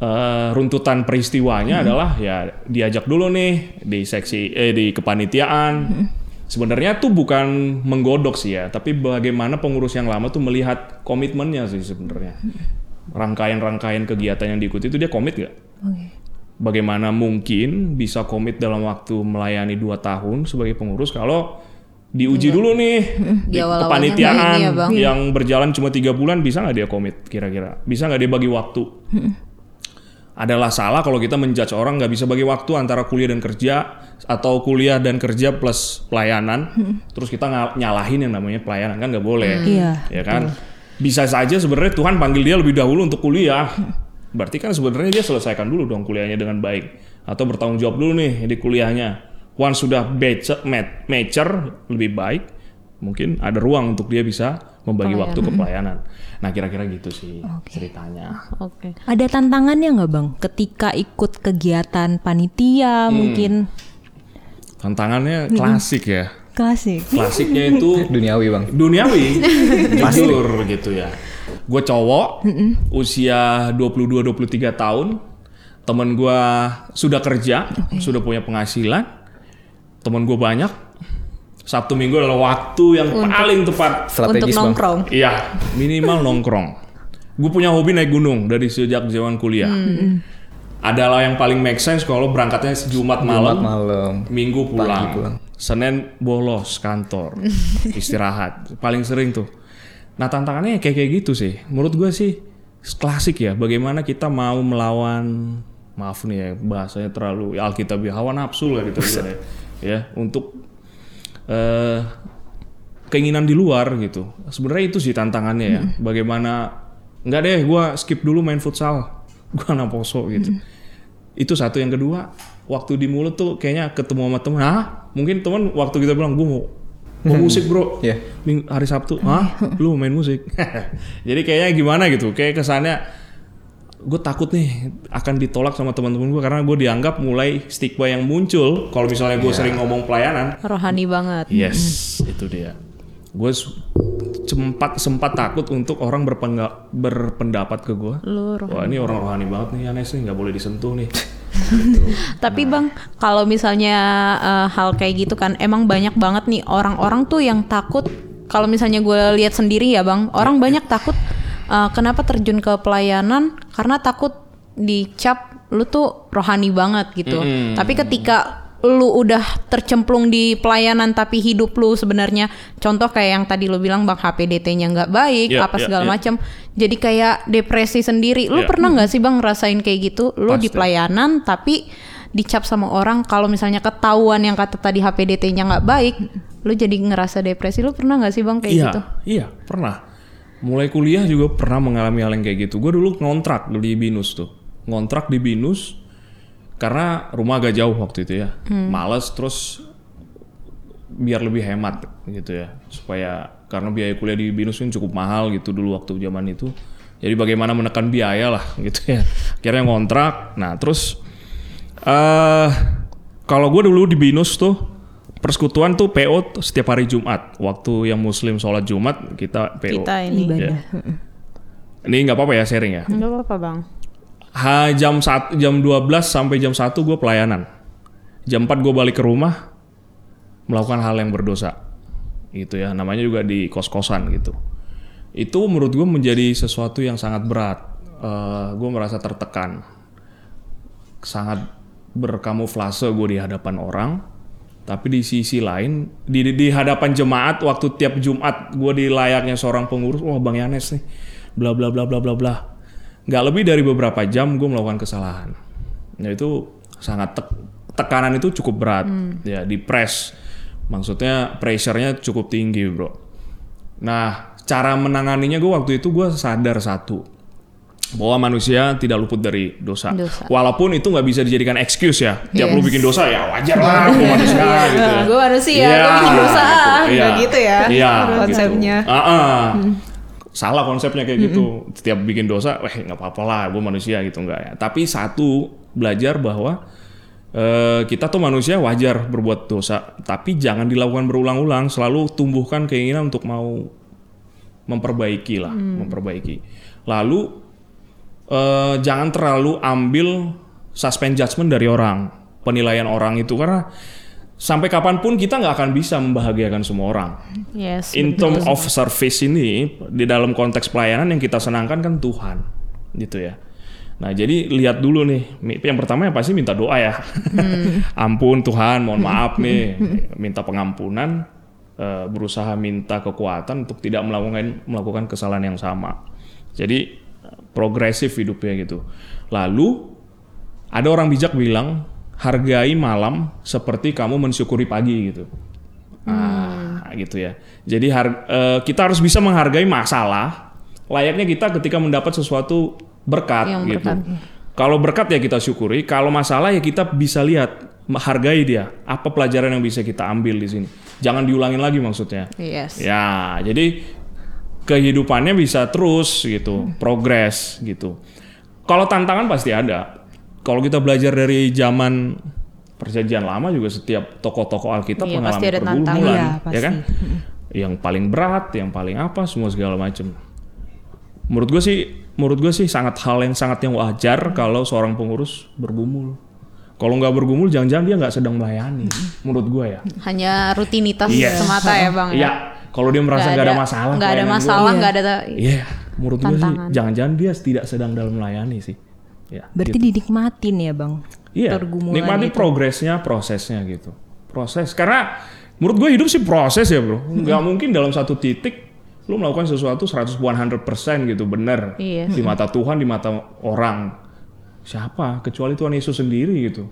Speaker 3: eh, runtutan peristiwanya adalah ya diajak dulu nih di seksi eh di kepanitiaan. Sebenarnya tuh bukan menggodok sih ya, tapi bagaimana pengurus yang lama tuh melihat komitmennya sih sebenarnya. Rangkaian-rangkaian kegiatan yang diikuti itu dia komit nggak? Bagaimana mungkin bisa komit dalam waktu melayani dua tahun sebagai pengurus kalau diuji dulu nih
Speaker 2: Di
Speaker 3: kepanitiaan
Speaker 2: ya, Bang.
Speaker 3: yang berjalan cuma tiga bulan bisa nggak dia komit kira-kira? Bisa nggak dia bagi waktu adalah salah kalau kita menjudge orang nggak bisa bagi waktu antara kuliah dan kerja atau kuliah dan kerja plus pelayanan. Terus kita nyalahin yang namanya pelayanan kan nggak boleh.
Speaker 1: Iya,
Speaker 3: ya kan? bisa saja sebenarnya Tuhan panggil dia lebih dahulu untuk kuliah. Berarti kan sebenarnya dia selesaikan dulu dong kuliahnya dengan baik. Atau bertanggung jawab dulu nih di kuliahnya. Once sudah mature, mat- mature lebih baik mungkin ada ruang untuk dia bisa membagi waktu ke pelayanan. Nah kira-kira gitu sih ceritanya.
Speaker 2: Oke.
Speaker 1: Ada tantangannya nggak bang? Ketika ikut kegiatan panitia mungkin?
Speaker 3: Tantangannya klasik ya.
Speaker 1: Klasik.
Speaker 3: klasiknya itu
Speaker 4: Duniawi bang.
Speaker 3: duniawi. Jujur gitu ya. Gue cowok usia 22-23 tahun. Temen gue sudah kerja sudah punya penghasilan. Temen gue banyak Sabtu Minggu adalah waktu yang paling tepat
Speaker 2: Untuk
Speaker 4: Strategis bang.
Speaker 2: nongkrong.
Speaker 3: Iya, minimal nongkrong. Gue punya hobi naik gunung dari sejak zaman kuliah. Adalah yang paling make sense kalau berangkatnya Jumat
Speaker 4: Malam
Speaker 3: malam,
Speaker 4: malam.
Speaker 3: Minggu pulang.
Speaker 4: pulang.
Speaker 3: Senin bolos kantor, istirahat. Paling sering tuh. Nah tantangannya kayak kayak gitu sih. Menurut gue sih klasik ya. Bagaimana kita mau melawan maaf nih ya bahasanya terlalu alkitabiah hawa nafsu lah gitu ya. ya untuk eh keinginan di luar gitu. Sebenarnya itu sih tantangannya ya. Bagaimana nggak deh, gua skip dulu main futsal, gua naposo gitu. Itu satu. Yang kedua, waktu di mulut tuh kayaknya ketemu sama temen, ah mungkin temen waktu kita bilang gua mau mau musik bro. Ming- hari Sabtu, ah lu main musik. Jadi kayaknya gimana gitu, kayak kesannya gue takut nih akan ditolak sama teman-teman gue karena gue dianggap mulai stigma yang muncul kalau misalnya gue sering ngomong pelayanan
Speaker 2: Rohani banget.
Speaker 3: Yes, itu dia. Gue sempat sempat takut untuk orang berpengga- berpendapat ke gue. Wah ini orang rohani banget nih Yanes nih nggak boleh disentuh nih.
Speaker 2: Tapi bang, kalau misalnya eh, hal kayak gitu kan, emang banyak banget nih orang-orang tuh yang takut. Kalau misalnya gue lihat sendiri ya bang, orang banyak takut. Eh, kenapa terjun ke pelayanan? Karena takut dicap lu tuh rohani banget gitu. Tapi ketika lu udah tercemplung di pelayanan tapi hidup lu sebenarnya contoh kayak yang tadi lu bilang bang HPDT-nya nggak baik
Speaker 3: Ya,
Speaker 2: apa segala
Speaker 3: ya.
Speaker 2: macam jadi kayak depresi sendiri lu
Speaker 3: Ya.
Speaker 2: pernah nggak sih bang ngerasain kayak gitu lu di
Speaker 3: Pasti.
Speaker 2: pelayanan tapi dicap sama orang kalau misalnya ketahuan yang kata tadi HPDT-nya nggak baik lu jadi ngerasa depresi lu pernah nggak sih bang kayak
Speaker 3: iya,
Speaker 2: gitu
Speaker 3: iya pernah. Mulai kuliah juga pernah mengalami hal yang kayak gitu. Gue dulu ngontrak di Binus tuh, ngontrak di Binus karena rumah agak jauh waktu itu ya, males terus biar lebih hemat gitu ya. Supaya karena biaya kuliah di binus kan cukup mahal gitu dulu waktu zaman itu. Jadi bagaimana menekan biaya lah gitu ya. Akhirnya ngontrak. Nah terus eh kalau gue dulu di binus tuh persekutuan tuh PO tuh setiap hari Jumat waktu yang muslim sholat Jumat kita PO
Speaker 2: kita ini
Speaker 1: Ibadah.
Speaker 3: ini nggak apa-apa ya sharing ya
Speaker 2: nggak apa-apa bang
Speaker 3: Ha, jam 1, jam 12 sampai jam 1 gue pelayanan. Jam 4 gue balik ke rumah melakukan hal yang berdosa. Gitu ya, namanya juga di kos-kosan gitu. Itu menurut gue menjadi sesuatu yang sangat berat. gue merasa tertekan. Sangat berkamuflase gue di hadapan orang. Tapi di sisi lain, di, di, hadapan jemaat waktu tiap Jumat gue di layaknya seorang pengurus, wah Bang Yanes nih, bla bla bla bla bla bla nggak lebih dari beberapa jam gue melakukan kesalahan. Nah itu sangat tek- tekanan itu cukup berat, ya di press. Maksudnya pressure-nya cukup tinggi bro. Nah cara menanganinya gue waktu itu gue sadar satu bahwa manusia tidak luput dari dosa.
Speaker 2: Dosa.
Speaker 3: Walaupun itu nggak bisa dijadikan excuse ya. Tiap lu bikin dosa ya wajar lah, gue manusia gitu. ya.
Speaker 2: gue manusia
Speaker 3: Iya,
Speaker 2: gue bikin dosa
Speaker 3: gitu,
Speaker 2: nggak gitu ya
Speaker 3: Iya,
Speaker 2: konsepnya
Speaker 3: Gitu. Ah, ah. Salah konsepnya kayak gitu. Setiap bikin dosa, weh nggak apa-apa lah, gue manusia gitu nggak ya. Tapi satu belajar bahwa eh, kita tuh manusia wajar berbuat dosa, tapi jangan dilakukan berulang-ulang. Selalu tumbuhkan keinginan untuk mau memperbaiki lah, memperbaiki. Lalu eh, jangan terlalu ambil suspend judgment dari orang, penilaian orang itu karena sampai kapan pun kita nggak akan bisa membahagiakan semua orang.
Speaker 2: yes
Speaker 3: In term of service ini di dalam konteks pelayanan yang kita senangkan kan Tuhan, gitu ya. Nah, jadi lihat dulu nih. Yang pertama yang pasti minta doa ya. Ampun Tuhan, mohon maaf nih. Minta pengampunan, eh, berusaha minta kekuatan untuk tidak melakukan melakukan kesalahan yang sama. Jadi progresif hidupnya gitu. Lalu ada orang bijak bilang, hargai malam seperti kamu mensyukuri pagi gitu. Ah, gitu ya. Jadi har- eh, kita harus bisa menghargai masalah layaknya kita ketika mendapat sesuatu berkat
Speaker 2: Yang
Speaker 3: gitu.
Speaker 2: berkat.
Speaker 3: Kalau berkat ya kita syukuri, kalau masalah ya kita bisa lihat, hargai dia. Apa pelajaran yang bisa kita ambil di sini? Jangan diulangin lagi maksudnya.
Speaker 2: Yes.
Speaker 3: Ya, jadi kehidupannya bisa terus gitu, progres gitu. Kalau tantangan pasti ada. Kalau kita belajar dari zaman perjanjian lama juga setiap tokoh-tokoh Alkitab
Speaker 2: Iya,
Speaker 3: mengalami
Speaker 2: pasti ada tantangan.
Speaker 3: pergumulan,
Speaker 1: Iya,
Speaker 3: ya
Speaker 1: pasti.
Speaker 3: kan? Yang paling berat, yang paling apa, semua segala macam. Menurut gue sih, menurut gue sih sangat hal yang sangat yang wajar kalau seorang pengurus bergumul. Kalau nggak bergumul, jangan-jangan dia nggak sedang melayani. Menurut gue ya.
Speaker 2: Hanya rutinitas
Speaker 3: Yes.
Speaker 2: semata ya bang. ya?
Speaker 3: Iya, kalau dia merasa nggak ada, masalah,
Speaker 2: Nggak ada masalah, nggak ada.
Speaker 3: Iya, menurut gue sih
Speaker 2: Tantangan.
Speaker 3: jangan-jangan dia tidak sedang dalam melayani sih. Ya,
Speaker 1: Berarti
Speaker 3: gitu.
Speaker 1: dinikmatin ya bang.
Speaker 3: iya,
Speaker 1: pergumulan
Speaker 3: nikmati
Speaker 1: itu.
Speaker 3: progresnya, prosesnya gitu. Proses, karena menurut gue hidup sih proses ya bro. Nggak mungkin dalam satu titik lu melakukan sesuatu 100 100% gitu bener
Speaker 2: Iya.
Speaker 3: di mata Tuhan, di mata orang. Siapa? Kecuali Tuhan Yesus sendiri gitu.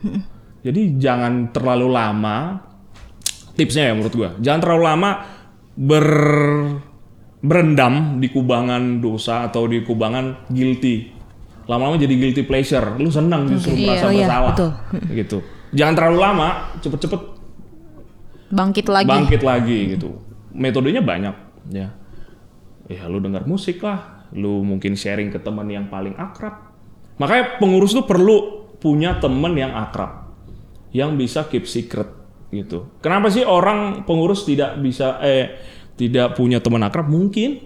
Speaker 3: Jadi jangan terlalu lama tipsnya ya menurut gua jangan terlalu lama ber berendam di kubangan dosa atau di kubangan guilty. Lama-lama jadi guilty pleasure. Lu senang justru
Speaker 2: Iya.
Speaker 3: merasa
Speaker 1: Oh iya,
Speaker 3: bersalah.
Speaker 1: betul.
Speaker 3: gitu. Jangan terlalu lama cepet-cepet.
Speaker 2: Bangkit lagi.
Speaker 3: bangkit lagi gitu. Metodenya banyak ya. Ya lu dengar musik lah. Lu mungkin sharing ke teman yang paling akrab. Makanya pengurus tuh perlu punya teman yang akrab. Yang bisa keep secret gitu kenapa sih orang pengurus tidak bisa eh tidak punya teman akrab mungkin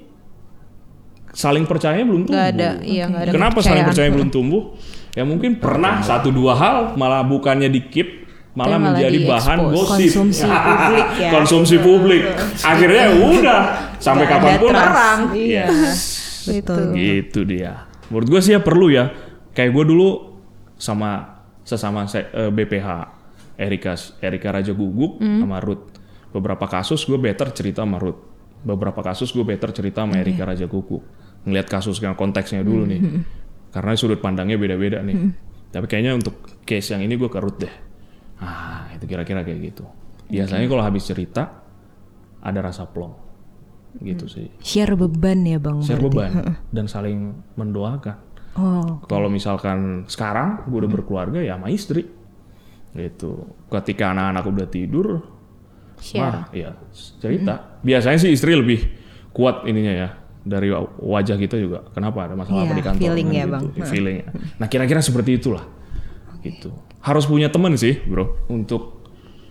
Speaker 3: saling percaya belum tumbuh
Speaker 2: Nggak ada, iya nggak ada.
Speaker 3: Kenapa saling percaya belum tumbuh? Ya mungkin pernah satu dua hal malah bukannya di keep malah
Speaker 2: Tapi malah
Speaker 3: menjadi bahan gosip.
Speaker 1: Konsumsi publik ya.
Speaker 3: Konsumsi publik. Akhirnya udah sampai
Speaker 1: ada
Speaker 3: kapan pun
Speaker 2: terang.
Speaker 3: Iya.
Speaker 1: Betul.
Speaker 3: Gitu dia. Menurut gue sih ya perlu ya. Kayak gue dulu sama sesama se- eh, BPH Erika Erika Raja Guguk
Speaker 2: Hmm.
Speaker 3: sama Ruth. Beberapa kasus gue better cerita sama Ruth. Beberapa kasus gue better cerita sama Erika Raja Guguk. Ngelihat kasus yang konteksnya dulu
Speaker 2: Hmm,
Speaker 3: nih. Karena sudut pandangnya beda-beda nih. Tapi kayaknya untuk case yang ini gue ke Ruth deh. Ah, itu kira-kira kayak gitu. Biasanya kalau habis cerita ada rasa plong. Gitu
Speaker 2: Hmm.
Speaker 3: sih.
Speaker 1: Share beban ya bang.
Speaker 3: Share
Speaker 1: berarti.
Speaker 3: beban dan saling mendoakan.
Speaker 1: Oh,
Speaker 3: Kalau misalkan sekarang gue udah berkeluarga ya sama istri. Gitu. Ketika anak-anak udah tidur,
Speaker 2: Share.
Speaker 3: ya cerita. Biasanya sih istri lebih kuat ininya ya dari wa- wajah kita juga. Kenapa ada masalah apa
Speaker 1: Iya,
Speaker 3: di kantor?
Speaker 1: feeling ya,
Speaker 3: gitu.
Speaker 1: Bang.
Speaker 3: Feeling ya. Nah kira-kira seperti itulah. Gitu. Harus punya teman sih, bro, untuk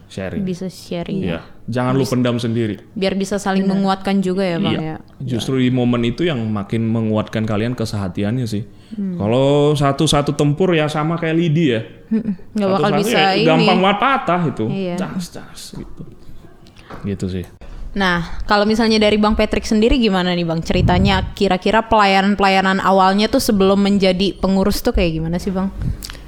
Speaker 3: sharing.
Speaker 2: Bisa sharing.
Speaker 3: Iya. Jangan lu pendam sendiri.
Speaker 2: Biar bisa saling menguatkan juga ya bang
Speaker 3: Iya.
Speaker 2: ya.
Speaker 3: Justru di momen itu yang makin menguatkan kalian kesehatiannya sih.
Speaker 2: Hmm.
Speaker 3: Kalau satu-satu tempur ya sama kayak lidi ya.
Speaker 2: Nggak bakal bisa
Speaker 3: ya
Speaker 2: ini.
Speaker 3: Gampang banget patah itu.
Speaker 2: Iya.
Speaker 3: Cas, cas gitu. Gitu sih.
Speaker 2: Nah, kalau misalnya dari Bang Patrick sendiri gimana nih Bang? Ceritanya kira-kira pelayanan-pelayanan awalnya tuh sebelum menjadi pengurus tuh kayak gimana sih Bang?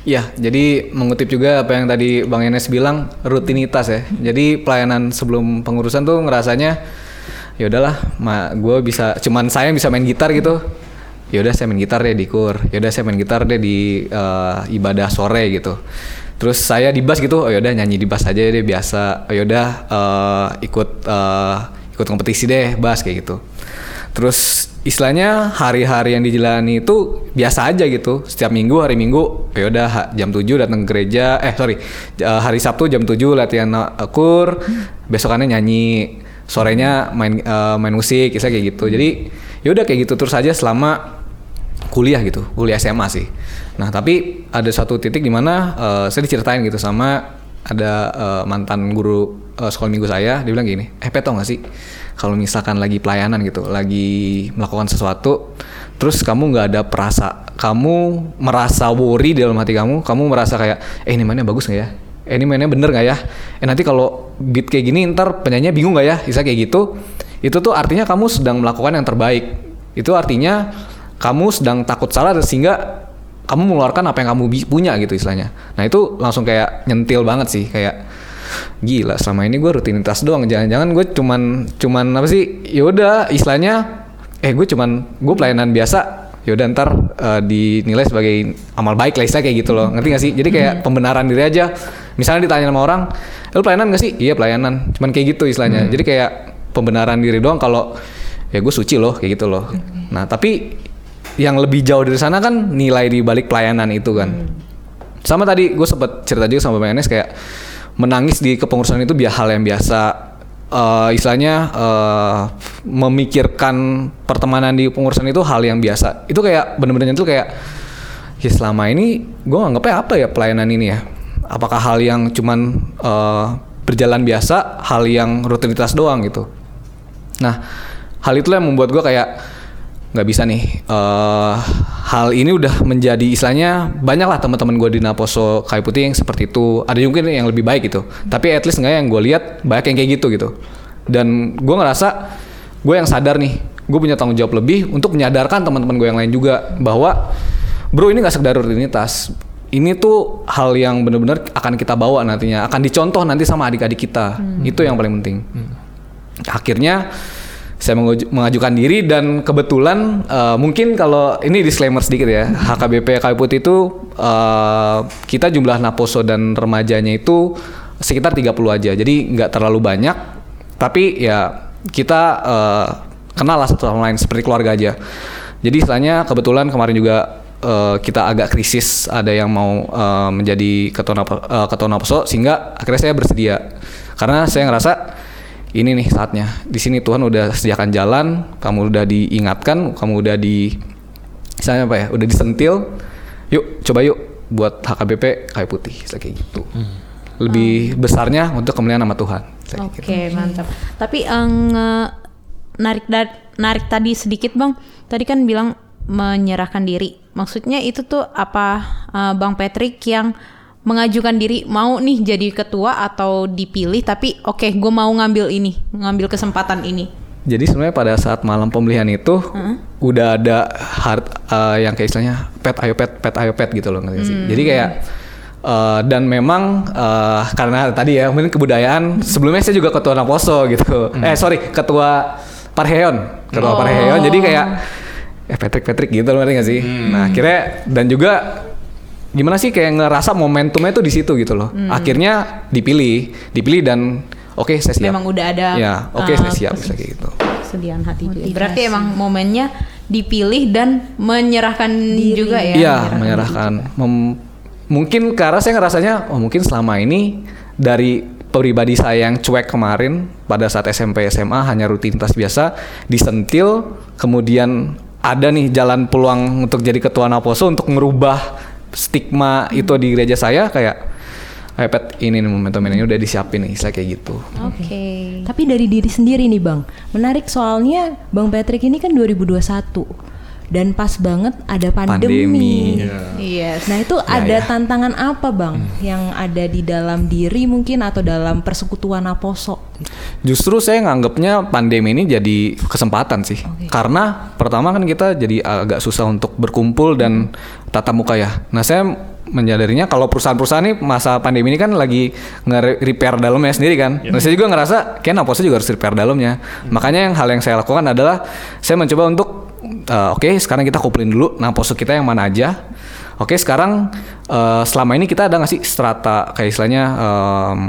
Speaker 4: Ya, jadi mengutip juga apa yang tadi Bang Enes bilang rutinitas ya. Jadi pelayanan sebelum pengurusan tuh ngerasanya ya udahlah, gue bisa cuman saya bisa main gitar gitu. Ya udah saya main gitar deh di kur. Ya udah saya main gitar deh di eh, ibadah sore gitu. Terus saya di bass gitu, oh yaudah nyanyi di bass aja deh biasa. Oh yaudah eh, ikut eh, ikut kompetisi deh bass kayak gitu. Terus istilahnya hari-hari yang dijalani itu biasa aja gitu. Setiap minggu hari Minggu ya udah jam 7 datang ke gereja. Eh sorry eh, hari Sabtu jam 7 latihan uh, kur. Besokannya nyanyi. Sorenya main eh, main musik, istilah kayak gitu. Jadi ya udah kayak gitu terus aja selama kuliah gitu, kuliah SMA sih. Nah tapi ada satu titik di mana eh, saya diceritain gitu sama ada eh, mantan guru eh, sekolah minggu saya, dia bilang gini, eh peto nggak sih kalau misalkan lagi pelayanan gitu, lagi melakukan sesuatu, terus kamu nggak ada perasa, kamu merasa worry di dalam hati kamu, kamu merasa kayak, eh ini mainnya bagus nggak ya? Eh ini mainnya bener nggak ya? Eh nanti kalau beat kayak gini ntar penyanyinya bingung nggak ya? Bisa kayak gitu, itu tuh artinya kamu sedang melakukan yang terbaik. Itu artinya kamu sedang takut salah sehingga kamu mengeluarkan apa yang kamu punya gitu istilahnya. Nah itu langsung kayak nyentil banget sih kayak gila selama ini gue rutinitas doang. Jangan-jangan gue cuman cuman apa sih? Ya udah istilahnya eh gue cuman gue pelayanan biasa. Ya udah ntar eh, dinilai sebagai amal baik lah istilah kayak gitu loh. Ngerti gak sih? Jadi kayak pembenaran diri aja. Misalnya ditanya sama orang "Eh, lu pelayanan gak sih? Iya pelayanan. Cuman kayak gitu istilahnya. Jadi kayak pembenaran diri doang kalau ya gue suci loh kayak gitu loh. Nah tapi yang lebih jauh dari sana kan nilai di balik pelayanan itu kan. Sama tadi gue sempet cerita juga sama Enes kayak menangis di kepengurusan itu biar hal yang biasa Eh, istilahnya eh, memikirkan pertemanan di pengurusan itu hal yang biasa. Itu kayak bener-bener itu kayak ya selama ini gue nganggapnya apa ya pelayanan ini ya? Apakah hal yang cuman eh, berjalan biasa hal yang rutinitas doang gitu? Nah, hal itulah yang membuat gue kayak nggak bisa nih. eh hal ini udah menjadi istilahnya banyak lah teman-teman gue di Naposo Kayu Putih yang seperti itu. Ada juga yang lebih baik gitu. Tapi at least nggak yang gue lihat banyak yang kayak gitu gitu. Dan gue ngerasa gue yang sadar nih, gue punya tanggung jawab lebih untuk menyadarkan teman-teman gue yang lain juga bahwa bro ini nggak sekedar rutinitas. Ini tuh hal yang benar-benar akan kita bawa nantinya, akan dicontoh nanti sama adik-adik kita. Itu yang paling penting akhirnya saya mengajukan diri dan kebetulan eh, mungkin kalau ini disclaimer sedikit ya HKBP Kayu Putih itu eh, kita jumlah naposo dan remajanya itu sekitar 30 aja. Jadi nggak terlalu banyak. Tapi ya kita eh, kenal lah satu sama lain seperti keluarga aja. Jadi istilahnya kebetulan kemarin juga eh, kita agak krisis ada yang mau eh, menjadi ketua Napo- eh, ketua Naposo sehingga akhirnya saya bersedia. Karena saya ngerasa ini nih saatnya. Di sini Tuhan udah sediakan jalan, kamu udah diingatkan, kamu udah di misalnya apa ya, udah disentil. Yuk, coba yuk buat HKBP kayu putih, kayak gitu. Lebih besarnya untuk kemuliaan nama Tuhan.
Speaker 2: Oke,
Speaker 4: gitu.
Speaker 2: mantap. Tapi eh, nge- narik da- narik tadi sedikit, Bang. Tadi kan bilang menyerahkan diri. Maksudnya itu tuh apa eh, Bang Patrick yang mengajukan diri mau nih jadi ketua atau dipilih tapi oke gue mau ngambil ini ngambil kesempatan ini
Speaker 4: Jadi sebenarnya pada saat malam pemilihan itu udah ada hard eh, yang kayak istilahnya pet ayo pet pet ayo pet gitu loh ngerti sih. Jadi kayak eh, dan memang eh, karena tadi ya mungkin kebudayaan sebelumnya saya juga ketua Naposo gitu. Eh sorry ketua Parheon ketua Parheon. Jadi kayak eh Patrick Patrick gitu loh ngerti nggak sih. Nah akhirnya dan juga gimana sih kayak ngerasa momentumnya tuh di situ gitu loh. Akhirnya dipilih, dipilih dan oke saya siap.
Speaker 2: memang udah ada
Speaker 4: Ya, oke
Speaker 2: eh,
Speaker 4: saya siap bisa kayak gitu.
Speaker 2: kesediaan hati juga. Berarti emang momennya dipilih dan menyerahkan juga ya.
Speaker 4: Iya, menyerahkan. Mem- mungkin karena saya ngerasanya, oh mungkin selama ini dari pribadi saya yang cuek kemarin pada saat SMP SMA hanya rutinitas biasa disentil, kemudian ada nih jalan peluang untuk jadi ketua Naposo untuk merubah stigma itu di gereja saya kayak "Ayo, Pet, ini nih momentum ini udah disiapin nih, saya kayak gitu.
Speaker 2: Oke.
Speaker 1: Tapi dari diri sendiri nih Bang, menarik soalnya Bang Patrick ini kan 2021 dan pas banget ada pandemi.
Speaker 4: Pandemi.
Speaker 2: Yes.
Speaker 1: Nah itu ada tantangan apa Bang yang ada di dalam diri mungkin atau dalam persekutuan Aposo?
Speaker 4: Justru saya nganggapnya pandemi ini jadi kesempatan sih. Karena pertama kan kita jadi agak susah untuk berkumpul dan tatap muka ya. Nah, saya menyadarinya kalau perusahaan-perusahaan ini masa pandemi ini kan lagi nge-repair dalamnya sendiri kan. Nah, saya juga ngerasa kayak Naposo juga harus repair dalamnya. Makanya yang hal yang saya lakukan adalah saya mencoba untuk eh, oke, sekarang kita kumpulin dulu Naposo kita yang mana aja. Oke, sekarang eh, selama ini kita ada nggak sih strata kayak istilahnya em,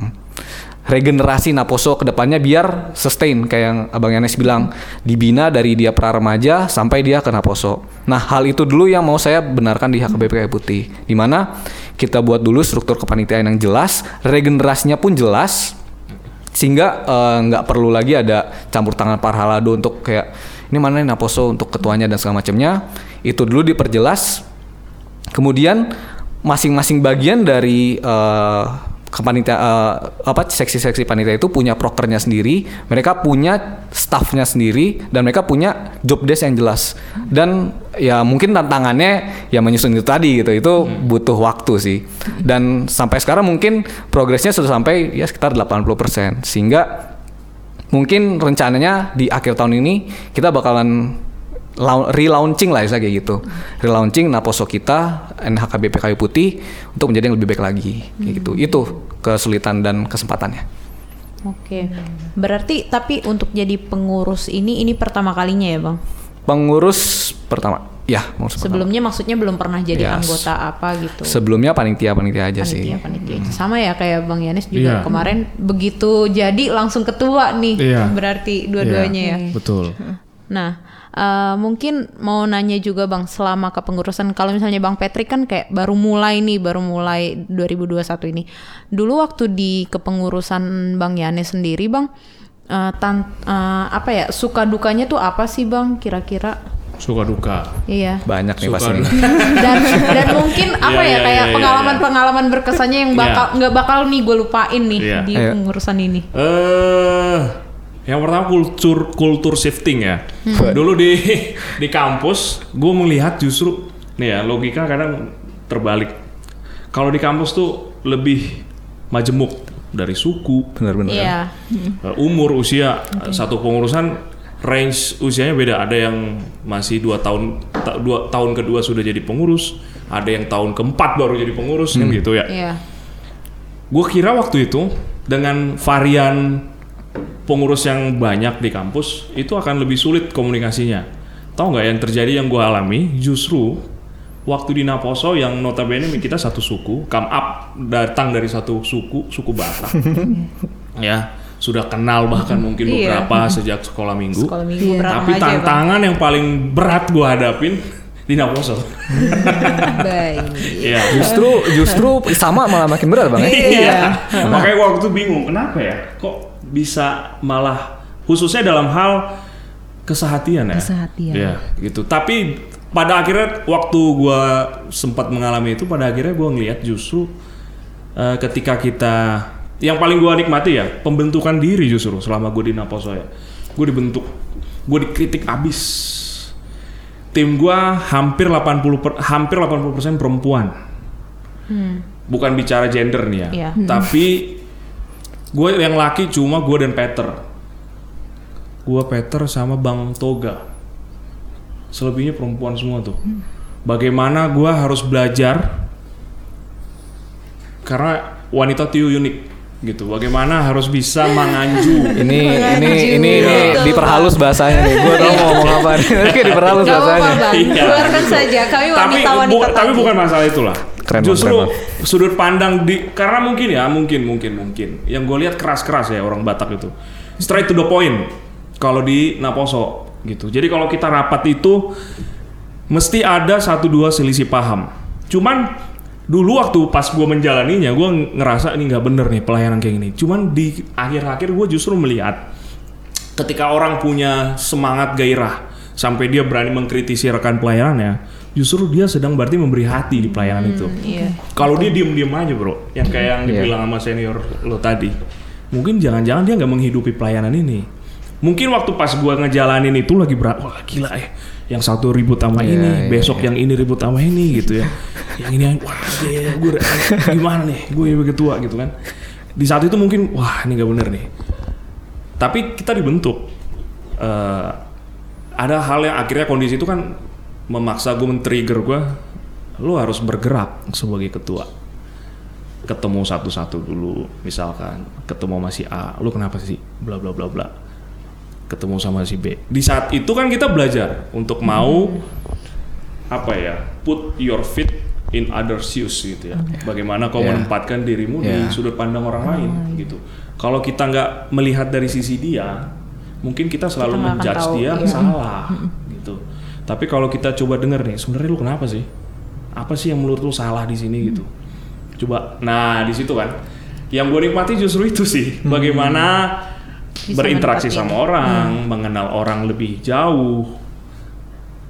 Speaker 4: regenerasi Naposo ke depannya biar sustain kayak yang Abang Yanes bilang dibina dari dia pra remaja sampai dia ke Naposo. Nah, hal itu dulu yang mau saya benarkan di HKBP Kayu Putih. Di mana kita buat dulu struktur kepanitiaan yang jelas, regenerasinya pun jelas sehingga eh, nggak perlu lagi ada campur tangan parhalado untuk kayak ini mana Naposo untuk ketuanya dan segala macamnya. Itu dulu diperjelas Kemudian masing-masing bagian dari eh, kepanitia eh, apa seksi-seksi panitia itu punya prokernya sendiri, mereka punya staffnya sendiri dan mereka punya job desk yang jelas. Dan ya mungkin tantangannya ya menyusun itu tadi gitu. Itu butuh waktu sih. Dan sampai sekarang mungkin progresnya sudah sampai ya sekitar 80%. Sehingga mungkin rencananya di akhir tahun ini kita bakalan relaunching lah kayak gitu. Relaunching Naposo kita NHKBP Kayu Putih untuk menjadi yang lebih baik lagi kayak gitu. Itu kesulitan dan kesempatannya.
Speaker 2: Oke. Berarti tapi untuk jadi pengurus ini ini pertama kalinya ya, Bang?
Speaker 4: Pengurus pertama, ya pengurus pertama.
Speaker 2: Sebelumnya maksudnya belum pernah jadi
Speaker 4: Yes.
Speaker 2: anggota apa gitu.
Speaker 4: Sebelumnya panitia panitia aja sih.
Speaker 2: panitia panitia sama ya kayak bang Yanis juga
Speaker 3: Iya.
Speaker 2: kemarin begitu jadi langsung ketua nih
Speaker 3: Iya.
Speaker 2: berarti dua-duanya ya
Speaker 3: Betul.
Speaker 2: nah eh, mungkin mau nanya juga bang selama kepengurusan kalau misalnya bang Patrick kan kayak baru mulai nih baru mulai 2021 ini. Dulu waktu di kepengurusan bang Yanis sendiri bang eh, tan- eh, apa ya suka dukanya tuh apa sih bang kira-kira?
Speaker 3: Suka duka.
Speaker 2: iya.
Speaker 4: Banyak nih pasti.
Speaker 2: dan dan mungkin apa
Speaker 3: Iya,
Speaker 2: ya
Speaker 3: iya,
Speaker 2: kayak
Speaker 3: iya, iya,
Speaker 2: pengalaman-pengalaman berkesannya yang bakal nggak bakal nih gue lupain nih di pengurusan ini.
Speaker 3: Eh, yang pertama kultur kultur shifting ya.
Speaker 4: Hmm.
Speaker 3: Dulu di di kampus, gue melihat justru nih ya logika kadang terbalik. Kalau di kampus tuh lebih majemuk dari suku,
Speaker 4: Bener-bener.
Speaker 2: Iya.
Speaker 3: eh, umur, usia satu pengurusan range usianya beda. Ada yang masih dua tahun ta- dua tahun kedua sudah jadi pengurus, ada yang tahun keempat baru jadi pengurus kan gitu ya.
Speaker 2: Iya.
Speaker 3: Gue kira waktu itu dengan varian pengurus yang banyak di kampus itu akan lebih sulit komunikasinya. Tahu nggak yang terjadi yang gue alami justru waktu di Naposo yang notabene kita satu suku, come up datang dari satu suku, suku Batak. ya, sudah kenal bahkan mungkin
Speaker 2: Iya.
Speaker 3: beberapa sejak sekolah minggu.
Speaker 2: Sekolah minggu berantem
Speaker 3: Tapi
Speaker 2: aja ya,
Speaker 3: tantangan yang paling berat gue hadapin di Naposo.
Speaker 1: Baik.
Speaker 3: Iya.
Speaker 4: Justru justru sama malah makin berat bang. ya?
Speaker 3: Iya. Makanya gua waktu itu bingung, kenapa ya? Kok bisa malah khususnya dalam hal kesehatian ya?
Speaker 1: Kesehatian.
Speaker 3: Iya, gitu. Tapi pada akhirnya waktu gua sempat mengalami itu, pada akhirnya gua ngelihat justru eh, ketika kita yang paling gua nikmati ya pembentukan diri justru selama gue di Naposo ya. Gue dibentuk, gue dikritik abis. Tim gua hampir 80 per- hampir 80% perempuan bukan bicara gender nih ya,
Speaker 2: Iya.
Speaker 3: tapi gue yang laki cuma gue dan Peter. Gue Peter sama Bang Toga. Selebihnya perempuan semua tuh. Bagaimana gue harus belajar karena wanita itu unik gitu. Bagaimana harus bisa menganju.
Speaker 4: Ini ini ini ini
Speaker 1: Betul,
Speaker 4: diperhalus bahasanya nih. Gue tau mau ngomong apa nih. Kayak diperhalus
Speaker 2: Gak
Speaker 4: bahasanya.
Speaker 2: bang,
Speaker 3: Iya.
Speaker 2: keluarkan saja. Kami
Speaker 3: tapi
Speaker 2: wanita-wanita
Speaker 3: bu- tapi bukan masalah itulah.
Speaker 4: Keren,
Speaker 3: Justru
Speaker 4: keren,
Speaker 3: sudut pandang di karena mungkin ya mungkin mungkin mungkin yang gue lihat keras-keras ya orang Batak itu straight to the point kalau di Naposo gitu. Jadi kalau kita rapat itu mesti ada satu dua selisih paham. Cuman dulu waktu pas gue menjalaninya gue ngerasa ini nggak bener nih pelayanan kayak gini. Cuman di akhir-akhir gue justru melihat ketika orang punya semangat gairah sampai dia berani mengkritisi rekan pelayanannya, justru dia sedang berarti memberi hati di pelayanan itu.
Speaker 2: Iya.
Speaker 3: Kalau dia diem-diem aja bro, yang kayak yang dibilang sama senior lo tadi, mungkin jangan-jangan dia nggak menghidupi pelayanan ini. Mungkin waktu pas gua ngejalanin itu lagi berat, wah gila ya, yang satu ribut sama
Speaker 4: Iya,
Speaker 3: ini,
Speaker 4: iya,
Speaker 3: besok yang ini ribut sama ini gitu ya, yang ini, wah iya, gue gimana nih, gue yang tua gitu kan. Di saat itu mungkin, wah ini nggak bener nih. Tapi kita dibentuk. Eh, ada hal yang akhirnya kondisi itu kan memaksa gue men-trigger gue, lo harus bergerak sebagai ketua. Ketemu satu-satu dulu, misalkan ketemu sama si A, lo kenapa sih? Bla bla bla bla. Ketemu sama si B. Di saat itu kan kita belajar untuk mau apa ya, put your feet in other shoes gitu ya. Bagaimana kau
Speaker 4: Yeah.
Speaker 3: menempatkan dirimu di
Speaker 4: Yeah.
Speaker 3: sudut pandang orang lain gitu. Kalau kita nggak melihat dari sisi dia, mungkin kita selalu
Speaker 2: Kita
Speaker 3: menjudge
Speaker 2: tahu,
Speaker 3: dia
Speaker 2: iya.
Speaker 3: salah gitu. Tapi kalau kita coba denger nih, sebenarnya lu kenapa sih? Apa sih yang menurut lu salah di sini gitu? Coba, nah di situ kan, yang gue nikmati justru itu sih, bagaimana
Speaker 2: Bisa
Speaker 3: berinteraksi sama orang, mengenal orang lebih jauh,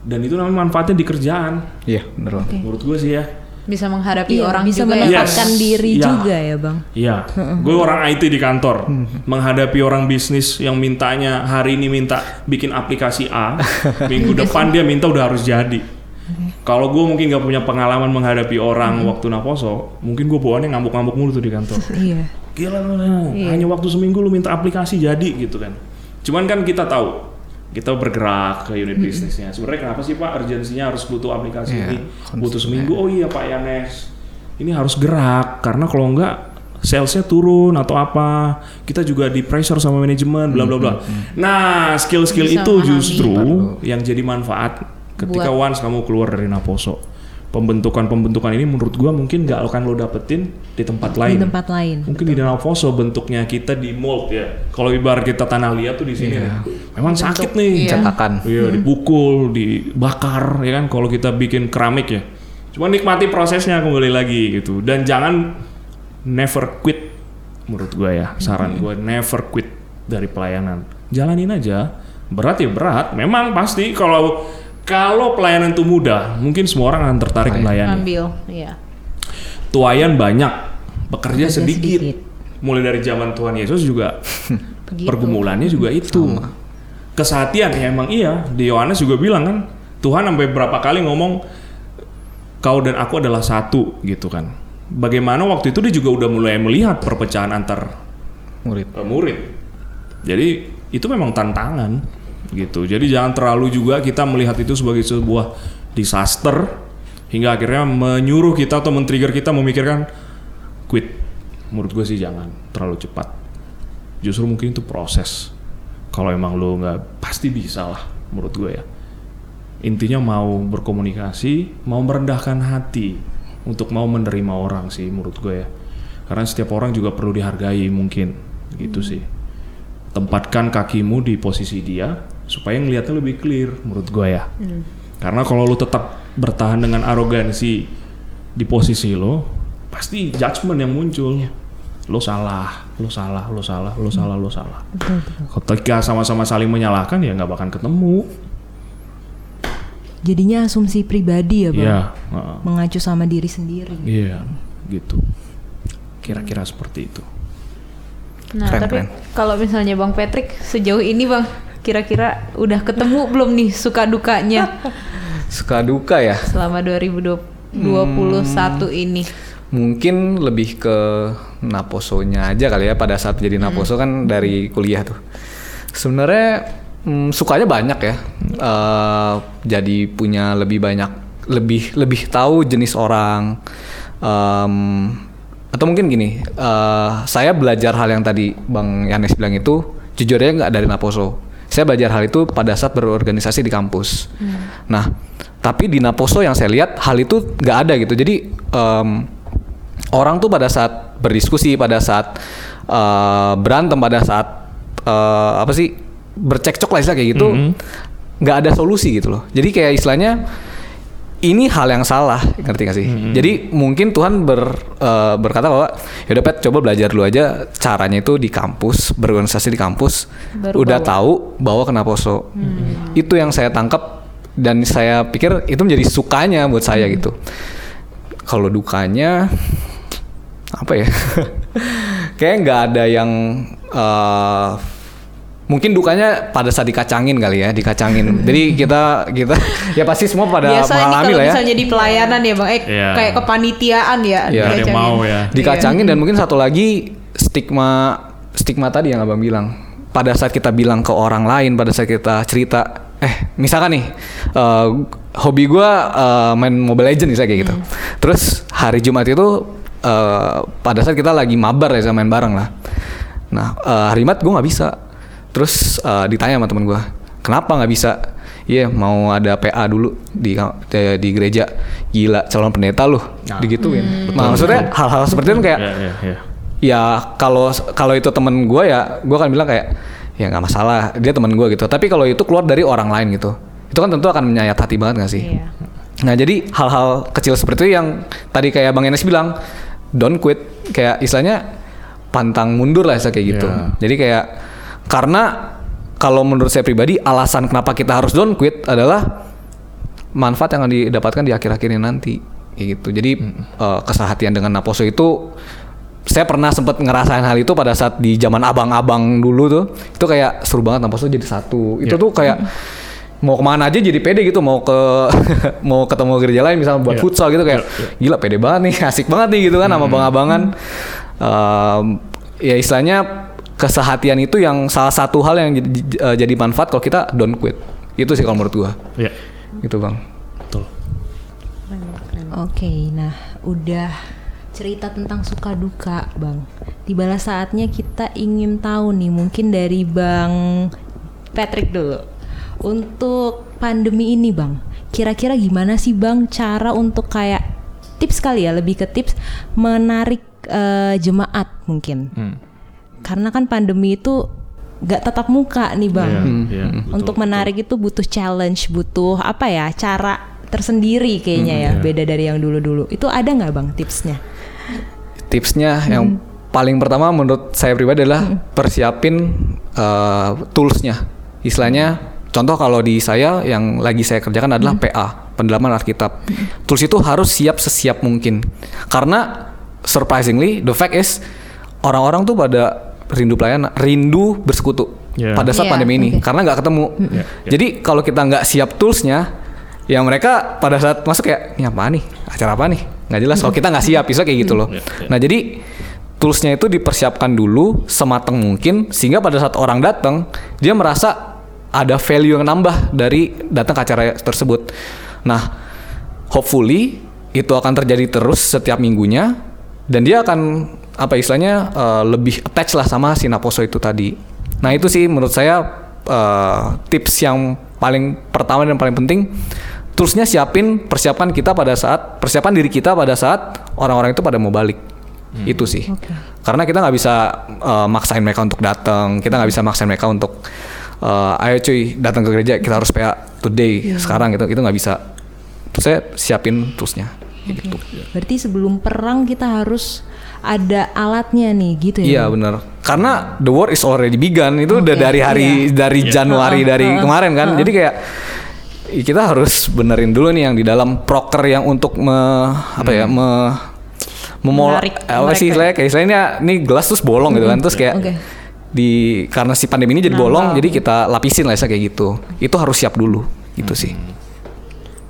Speaker 3: dan itu namanya manfaatnya di kerjaan,
Speaker 4: Iya, bener bang.
Speaker 3: menurut gue sih ya.
Speaker 2: Bisa menghadapi
Speaker 1: Iya,
Speaker 2: orang
Speaker 1: bisa
Speaker 2: juga ya.
Speaker 1: menempatkan
Speaker 3: Yes.
Speaker 1: diri
Speaker 3: Iya.
Speaker 1: juga ya bang.
Speaker 3: Iya, gue orang IT di kantor, menghadapi orang bisnis yang mintanya hari ini minta bikin aplikasi A, minggu depan dia minta udah harus jadi. Kalau gue mungkin gak punya pengalaman menghadapi orang waktu naposo, mungkin gue bawaannya ngamuk-ngamuk mulu tuh di kantor.
Speaker 1: Iya.
Speaker 3: Gila lu, lu, hanya waktu seminggu lu minta aplikasi jadi gitu kan. Cuman kan kita tahu kita bergerak ke unit bisnisnya. Sebenarnya kenapa sih Pak urgensinya harus butuh aplikasi
Speaker 4: Iya,
Speaker 3: ini? Butuh seminggu. Oh iya Pak Yanes. Ini harus gerak karena kalau enggak salesnya turun atau apa. Kita juga di pressure sama manajemen bla bla bla. Nah, skill-skill
Speaker 2: Bisa
Speaker 3: itu justru yang jadi manfaat ketika once kamu keluar dari Naposo. Pembentukan-pembentukan ini menurut gua mungkin nggak akan lo dapetin di tempat
Speaker 1: di
Speaker 3: lain.
Speaker 1: tempat lain.
Speaker 3: Mungkin di Danau Poso bentuknya kita di mold ya. Kalau ibarat kita tanah liat tuh di sini. Memang sakit nih.
Speaker 2: Iya.
Speaker 4: Cetakan.
Speaker 3: Iya, dipukul, dibakar ya kan kalau kita bikin keramik ya. Cuma nikmati prosesnya kembali lagi gitu. Dan jangan never quit menurut gue ya. Saran gue never quit dari pelayanan. Jalanin aja. Berat ya berat. Memang pasti kalau kalau pelayanan itu mudah, mungkin semua orang akan tertarik melayani.
Speaker 2: Ambil, iya.
Speaker 3: Tuayan banyak, bekerja sedikit.
Speaker 1: sedikit.
Speaker 3: Mulai dari zaman Tuhan Yesus juga pergumulannya juga itu. Kesatian ya emang iya. Di Yohanes juga bilang kan, Tuhan sampai berapa kali ngomong kau dan aku adalah satu gitu kan. Bagaimana waktu itu dia juga udah mulai melihat perpecahan antar
Speaker 4: Murid.
Speaker 3: eh, murid. Jadi itu memang tantangan gitu. Jadi jangan terlalu juga kita melihat itu sebagai sebuah disaster hingga akhirnya menyuruh kita atau men-trigger kita memikirkan quit. Menurut gue sih jangan terlalu cepat. Justru mungkin itu proses. Kalau emang lo nggak pasti bisa lah menurut gue ya. Intinya mau berkomunikasi, mau merendahkan hati untuk mau menerima orang sih menurut gue ya. Karena setiap orang juga perlu dihargai mungkin gitu sih. Tempatkan kakimu di posisi dia supaya ngelihatnya lebih clear menurut gue ya. Karena kalau lu tetap bertahan dengan arogansi di posisi lo, pasti judgement yang muncul. Lo salah, lo salah, lo salah, lo salah, lo salah. Ketika sama-sama saling menyalahkan ya nggak bakal ketemu.
Speaker 1: Jadinya asumsi pribadi ya, Bang.
Speaker 3: Iya, heeh.
Speaker 1: Mengacu sama diri sendiri.
Speaker 3: iya, gitu. Kira-kira seperti itu.
Speaker 2: Nah,
Speaker 4: Keren,
Speaker 2: tapi kalau misalnya Bang Patrick sejauh ini Bang, kira-kira udah ketemu belum nih suka dukanya
Speaker 4: Suka duka ya.
Speaker 2: selama 2021 ini?
Speaker 4: Mungkin lebih ke naposonya aja kali ya pada saat jadi naposo kan dari kuliah tuh. Sebenarnya mm, sukanya banyak ya. Eh, jadi punya lebih banyak lebih lebih tahu jenis orang. Em, atau mungkin gini, eh, saya belajar hal yang tadi Bang Yanes bilang itu jujurnya nggak dari naposo. Saya belajar hal itu pada saat berorganisasi di kampus. Nah, tapi di Naposo yang saya lihat hal itu nggak ada gitu. Jadi em, orang tuh pada saat berdiskusi, pada saat eh, berantem, pada saat eh, apa sih bercekcok lah istilah kayak gitu, nggak ada solusi gitu loh. Jadi kayak istilahnya ini hal yang salah, ngerti gak sih? Jadi mungkin Tuhan ber, eh, berkata bahwa yaudah Pet coba belajar dulu aja caranya itu di kampus, berorganisasi di kampus,
Speaker 2: Baru
Speaker 4: udah
Speaker 2: bawa.
Speaker 4: tahu bawa ke Naposo. Itu yang saya tangkap dan saya pikir itu menjadi sukanya buat saya gitu. Kalau dukanya apa ya? Kayak nggak ada yang eh, mungkin dukanya pada saat dikacangin kali ya, dikacangin. Jadi kita kita ya pasti semua pada
Speaker 2: Biasa ini
Speaker 4: mengalami
Speaker 2: kalau
Speaker 4: lah ya.
Speaker 2: misalnya di pelayanan ya Bang, eh
Speaker 3: Iya.
Speaker 2: kayak kepanitiaan ya.
Speaker 4: Iya.
Speaker 3: Yang
Speaker 2: dikacangin.
Speaker 3: mau ya.
Speaker 4: dikacangin dan mungkin satu lagi stigma stigma tadi yang abang bilang pada saat kita bilang ke orang lain pada saat kita cerita eh misalkan nih eh, hobi gue main Mobile Legends misalnya kayak gitu terus hari Jumat itu eh, pada saat kita lagi mabar ya sama main bareng lah nah eh, hari Jumat gue nggak bisa terus eh, ditanya sama temen gue kenapa nggak bisa Iya mau ada PA dulu di di gereja gila calon pendeta lu
Speaker 3: Nah.
Speaker 4: digituin. Nah, maksudnya hal-hal seperti itu kayak
Speaker 3: Ya, ya, ya.
Speaker 4: ya kalau kalau itu temen gue ya gue akan bilang kayak ya nggak masalah dia temen gue gitu tapi kalau itu keluar dari orang lain gitu itu kan tentu akan menyayat hati banget gak sih
Speaker 2: Iya.
Speaker 4: nah jadi hal-hal kecil seperti itu yang tadi kayak bang Enes bilang don't quit kayak istilahnya pantang mundur lah kayak gitu
Speaker 3: Iya.
Speaker 4: jadi kayak karena kalau menurut saya pribadi alasan kenapa kita harus don't quit adalah manfaat yang akan didapatkan di akhir-akhirnya nanti. Gitu. Jadi eh, kesehatian dengan Naposo itu saya pernah sempat ngerasain hal itu pada saat di zaman abang-abang dulu tuh. Itu kayak seru banget Naposo jadi satu. Itu
Speaker 3: Iya.
Speaker 4: tuh kayak mau ke mana aja jadi pede gitu. Mau ke mau ketemu gereja lain misalnya buat
Speaker 3: Iya.
Speaker 4: futsal gitu kayak gila pede banget nih asik banget nih gitu kan sama abang-abangan. Em, ya istilahnya kesehatian itu yang salah satu hal yang jadi, eh, jadi manfaat kalau kita don't quit. Itu sih kalau menurut gua.
Speaker 3: Ya,
Speaker 4: Gitu, Bang.
Speaker 3: betul.
Speaker 1: Oke, nah udah cerita tentang suka duka, Bang. Tibalah saatnya kita ingin tahu nih, mungkin dari Bang Patrick dulu. Untuk pandemi ini, Bang, kira-kira gimana sih, Bang, cara untuk kayak tips kali ya, lebih ke tips menarik eh, jemaat mungkin.
Speaker 3: Hmm.
Speaker 1: Karena kan pandemi itu gak tatap muka nih, Bang.
Speaker 3: Iya,
Speaker 4: Hmm.
Speaker 3: iya, betul,
Speaker 1: Untuk
Speaker 3: betul.
Speaker 1: menarik itu butuh challenge, butuh apa ya? Cara tersendiri kayaknya
Speaker 3: Hmm,
Speaker 1: ya,
Speaker 3: iya.
Speaker 1: beda dari yang dulu-dulu. Itu ada nggak bang tipsnya?
Speaker 4: Tipsnya yang paling pertama menurut saya pribadi adalah persiapin uh, toolsnya. Istilahnya, contoh kalau di saya yang lagi saya kerjakan adalah PA, pendalaman Alkitab. Tools itu harus siap sesiap mungkin. Karena surprisingly, the fact is orang-orang tuh pada rindu pelayanan, rindu bersekutu
Speaker 3: Yeah.
Speaker 4: pada saat
Speaker 2: Iya,
Speaker 4: pandemi ini,
Speaker 2: oke.
Speaker 4: karena nggak ketemu.
Speaker 3: Yeah, yeah.
Speaker 4: Jadi kalau kita nggak siap toolsnya, ya mereka pada saat masuk kayak ini apa nih, acara apa nih, nggak jelas. Kalau kita nggak siap, bisa kayak gitu loh.
Speaker 3: Yeah, yeah.
Speaker 4: Nah jadi toolsnya itu dipersiapkan dulu semateng mungkin sehingga pada saat orang datang dia merasa ada value yang nambah dari datang ke acara tersebut. Nah hopefully itu akan terjadi terus setiap minggunya dan dia akan apa istilahnya eh, lebih attach lah sama si Naposo itu tadi. Nah itu sih menurut saya eh, tips yang paling pertama dan paling penting. Toolsnya siapin persiapan kita pada saat persiapan diri kita pada saat orang-orang itu pada mau balik. Itu sih. Karena kita nggak bisa eh, maksain mereka untuk datang kita nggak bisa maksain mereka untuk eh, ayo cuy datang ke gereja kita harus PA today sekarang gitu itu nggak bisa. Terus saya siapin toolsnya. Kayak gitu.
Speaker 1: Berarti sebelum perang kita harus ada alatnya nih, gitu ya?
Speaker 4: Iya benar. Karena the war is already begun itu udah
Speaker 1: Oke,
Speaker 4: dari hari
Speaker 1: iya.
Speaker 4: dari
Speaker 3: Iya.
Speaker 4: Januari
Speaker 1: Heeh,
Speaker 4: dari
Speaker 1: heeh,
Speaker 4: kemarin kan.
Speaker 1: heeh.
Speaker 4: Jadi kayak kita harus benerin dulu nih yang di dalam proker yang untuk me, apa ya me memol
Speaker 2: Menarik
Speaker 4: apa sih istilahnya kayak istilahnya nih gelas terus bolong gitu kan terus kayak
Speaker 1: Oke.
Speaker 4: di karena si pandemi ini jadi
Speaker 2: Nambah.
Speaker 4: bolong jadi kita lapisin lah kayak gitu itu harus siap dulu gitu sih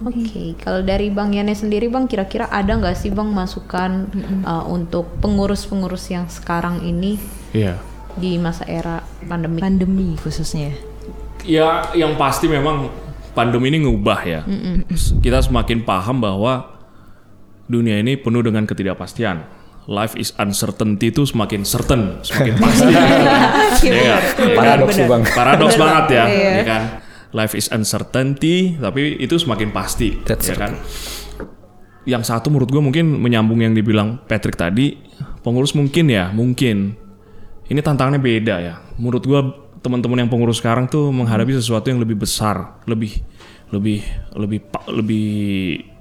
Speaker 2: Oke, kalau dari Bang Yane sendiri Bang, kira-kira ada nggak sih Bang masukan uh, untuk pengurus-pengurus yang sekarang ini
Speaker 3: Iya.
Speaker 2: di masa era pandemi?
Speaker 1: Pandemi khususnya.
Speaker 3: Ya, yang pasti memang pandemi ini ngubah ya. Kita semakin paham bahwa dunia ini penuh dengan ketidakpastian. Life is uncertainty itu semakin certain, semakin pasti. Iya nggak? Iya kan?
Speaker 4: Bang.
Speaker 3: Paradoks banget ya,
Speaker 2: Iya.
Speaker 3: ya kan? Life is uncertainty, tapi itu semakin pasti,
Speaker 4: That's
Speaker 3: ya kan? Yang satu menurut gue mungkin menyambung yang dibilang Patrick tadi, pengurus mungkin ya, mungkin ini tantangannya beda ya. Menurut gua teman-teman yang pengurus sekarang tuh menghadapi sesuatu yang lebih besar, lebih lebih lebih lebih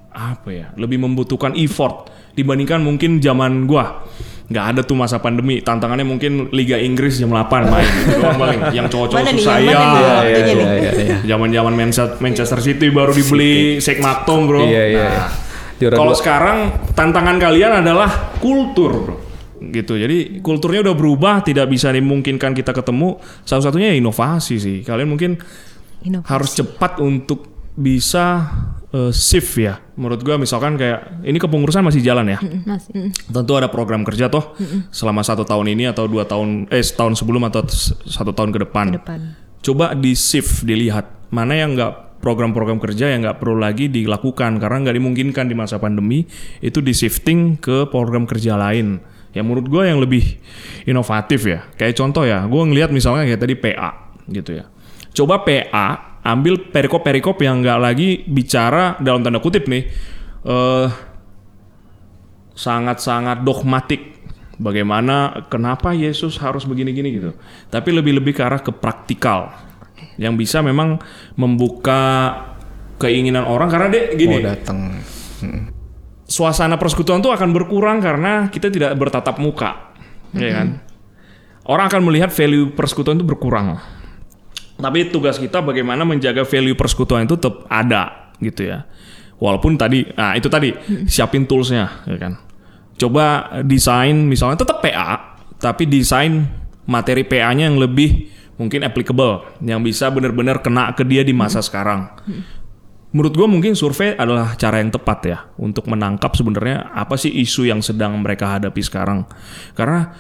Speaker 3: apa ya? Lebih membutuhkan effort dibandingkan mungkin zaman gua. Nggak ada tuh masa pandemi. Tantangannya mungkin Liga Inggris jam 8 main gitu doang paling. Yang cowok-cowok susah
Speaker 1: yang
Speaker 3: ya. Iya, iya, iya, iya. Zaman-zaman Manchester, Manchester City baru dibeli Sheikh Maktoum, Bro.
Speaker 4: Iya, iya,
Speaker 3: Nah,
Speaker 4: iya.
Speaker 3: Kalau sekarang tantangan kalian adalah kultur, bro. Gitu. Jadi kulturnya udah berubah, tidak bisa dimungkinkan kita ketemu. Salah satunya ya inovasi sih. Kalian mungkin
Speaker 1: Inovasi.
Speaker 3: harus cepat untuk bisa eh, shift ya. Menurut gua misalkan kayak ini kepengurusan masih jalan ya.
Speaker 2: Masih.
Speaker 3: Tentu ada program kerja toh selama satu tahun ini atau dua tahun eh setahun sebelum atau satu tahun ke depan.
Speaker 1: Ke depan.
Speaker 3: Coba di shift dilihat mana yang nggak program-program kerja yang nggak perlu lagi dilakukan karena nggak dimungkinkan di masa pandemi itu di shifting ke program kerja lain. Yang menurut gue yang lebih inovatif ya. Kayak contoh ya, gue ngelihat misalnya kayak tadi PA gitu ya. Coba PA ambil perikop-perikop yang nggak lagi bicara dalam tanda kutip nih. eh sangat-sangat dogmatik bagaimana kenapa Yesus harus begini-gini gitu. Tapi lebih-lebih ke arah ke praktikal yang bisa memang membuka keinginan orang karena dia gini
Speaker 4: mau datang.
Speaker 3: suasana persekutuan tuh akan berkurang karena kita tidak bertatap muka, ya kan? Orang akan melihat value persekutuan itu berkurang. Tapi tugas kita bagaimana menjaga value persekutuan itu tetap ada, gitu ya. Walaupun tadi, nah itu tadi siapin toolsnya, ya kan? Coba desain misalnya tetap PA, tapi desain materi PA-nya yang lebih mungkin applicable, yang bisa benar-benar kena ke dia di masa sekarang. Menurut gue mungkin survei adalah cara yang tepat ya untuk menangkap sebenarnya apa sih isu yang sedang mereka hadapi sekarang. Karena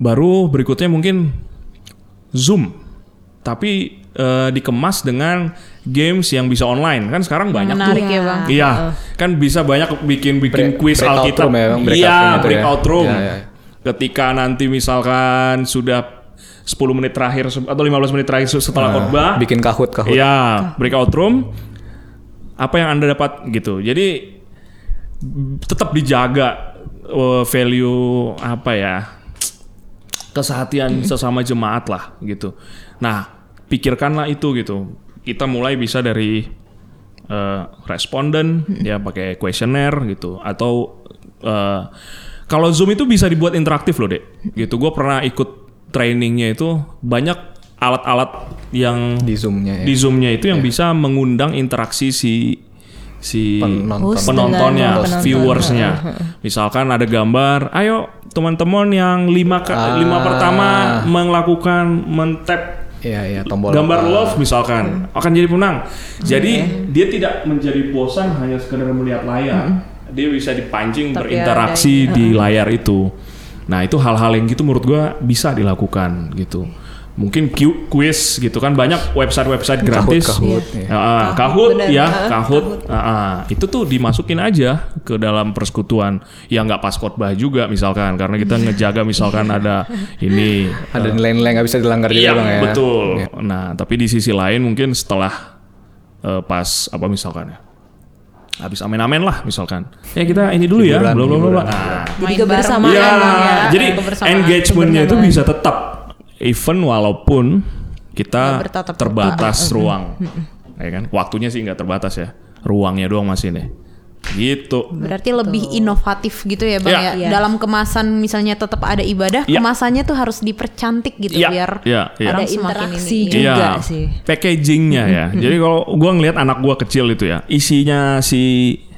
Speaker 3: baru berikutnya mungkin Zoom, tapi eh, dikemas dengan games yang bisa online kan sekarang banyak
Speaker 2: Menarik
Speaker 3: tuh.
Speaker 2: ya, Bang.
Speaker 3: Iya, kan bisa banyak bikin bikin quiz
Speaker 4: breakout
Speaker 3: Alkitab.
Speaker 4: room ya, Bang, breakout
Speaker 3: Iya,
Speaker 4: room ya.
Speaker 3: breakout room.
Speaker 4: Iya, iya.
Speaker 3: Ketika nanti misalkan sudah 10 menit terakhir atau 15 menit terakhir se- setelah khotbah,
Speaker 4: bikin kahut kahut.
Speaker 3: Iya, breakout room. Apa yang Anda dapat gitu. Jadi tetap dijaga uh, value apa ya? kesehatian sesama jemaat lah gitu. Nah, pikirkanlah itu gitu. Kita mulai bisa dari uh, responden ya pakai kuesioner gitu atau uh, kalau Zoom itu bisa dibuat interaktif loh, Dek. Gitu. Gue pernah ikut trainingnya itu banyak alat-alat yang
Speaker 4: Di zoomnya ya.
Speaker 3: di zoomnya itu yang bisa mengundang interaksi si si
Speaker 4: Penonton.
Speaker 3: Penontonnya,
Speaker 1: penonton.
Speaker 3: viewersnya. Misalkan ada gambar, ayo teman-teman yang lima ke-
Speaker 4: Ah.
Speaker 3: lima pertama melakukan mentap
Speaker 4: Iya iya tombol
Speaker 3: gambar
Speaker 4: apa.
Speaker 3: love misalkan akan jadi pemenang. Jadi dia tidak menjadi bosan hanya sekedar melihat layar. Dia bisa dipancing
Speaker 2: Tapi
Speaker 3: berinteraksi di layar itu. Nah itu hal-hal yang gitu menurut gua bisa dilakukan gitu. Mungkin quiz gitu kan banyak website-website gratis.
Speaker 4: Kahut,
Speaker 3: Ya,
Speaker 4: ya.
Speaker 3: ah, Kahoot,
Speaker 1: bener.
Speaker 3: ya,
Speaker 1: Ah,
Speaker 3: Kahoot. Ah, ah. itu tuh dimasukin aja ke dalam persekutuan. Ya nggak pas khotbah juga misalkan karena kita ngejaga misalkan ada ini
Speaker 4: Ada nilai-nilai nggak bisa dilanggar juga
Speaker 3: Iya
Speaker 4: bang ya.
Speaker 3: betul.
Speaker 4: Iya.
Speaker 3: Nah tapi di sisi lain mungkin setelah eh, pas apa misalkan ya, habis amen-amen lah misalkan. Ya kita ini dulu ya,
Speaker 4: Hiburan,
Speaker 3: belum belum belum.
Speaker 4: hiburan.
Speaker 3: Nah,
Speaker 1: Jadi kebersamaan
Speaker 3: Iya,
Speaker 1: Bang, ya.
Speaker 3: jadi engagementnya itu bisa tetap even walaupun kita terbatas ruang, ya kan? Waktunya sih nggak terbatas ya, ruangnya doang masih nih. Gitu.
Speaker 2: Berarti lebih inovatif gitu ya bang
Speaker 3: Iya.
Speaker 2: ya.
Speaker 1: Iya.
Speaker 2: Dalam kemasan misalnya tetap ada ibadah,
Speaker 3: Iya.
Speaker 2: kemasannya tuh harus dipercantik gitu
Speaker 3: Iya,
Speaker 2: biar
Speaker 3: iya, iya.
Speaker 2: orang
Speaker 1: Ada interaksi
Speaker 2: ini.
Speaker 1: juga.
Speaker 3: Iya,
Speaker 1: sih.
Speaker 3: packagingnya ya. Jadi kalau gua ngelihat anak gua kecil itu ya, isinya si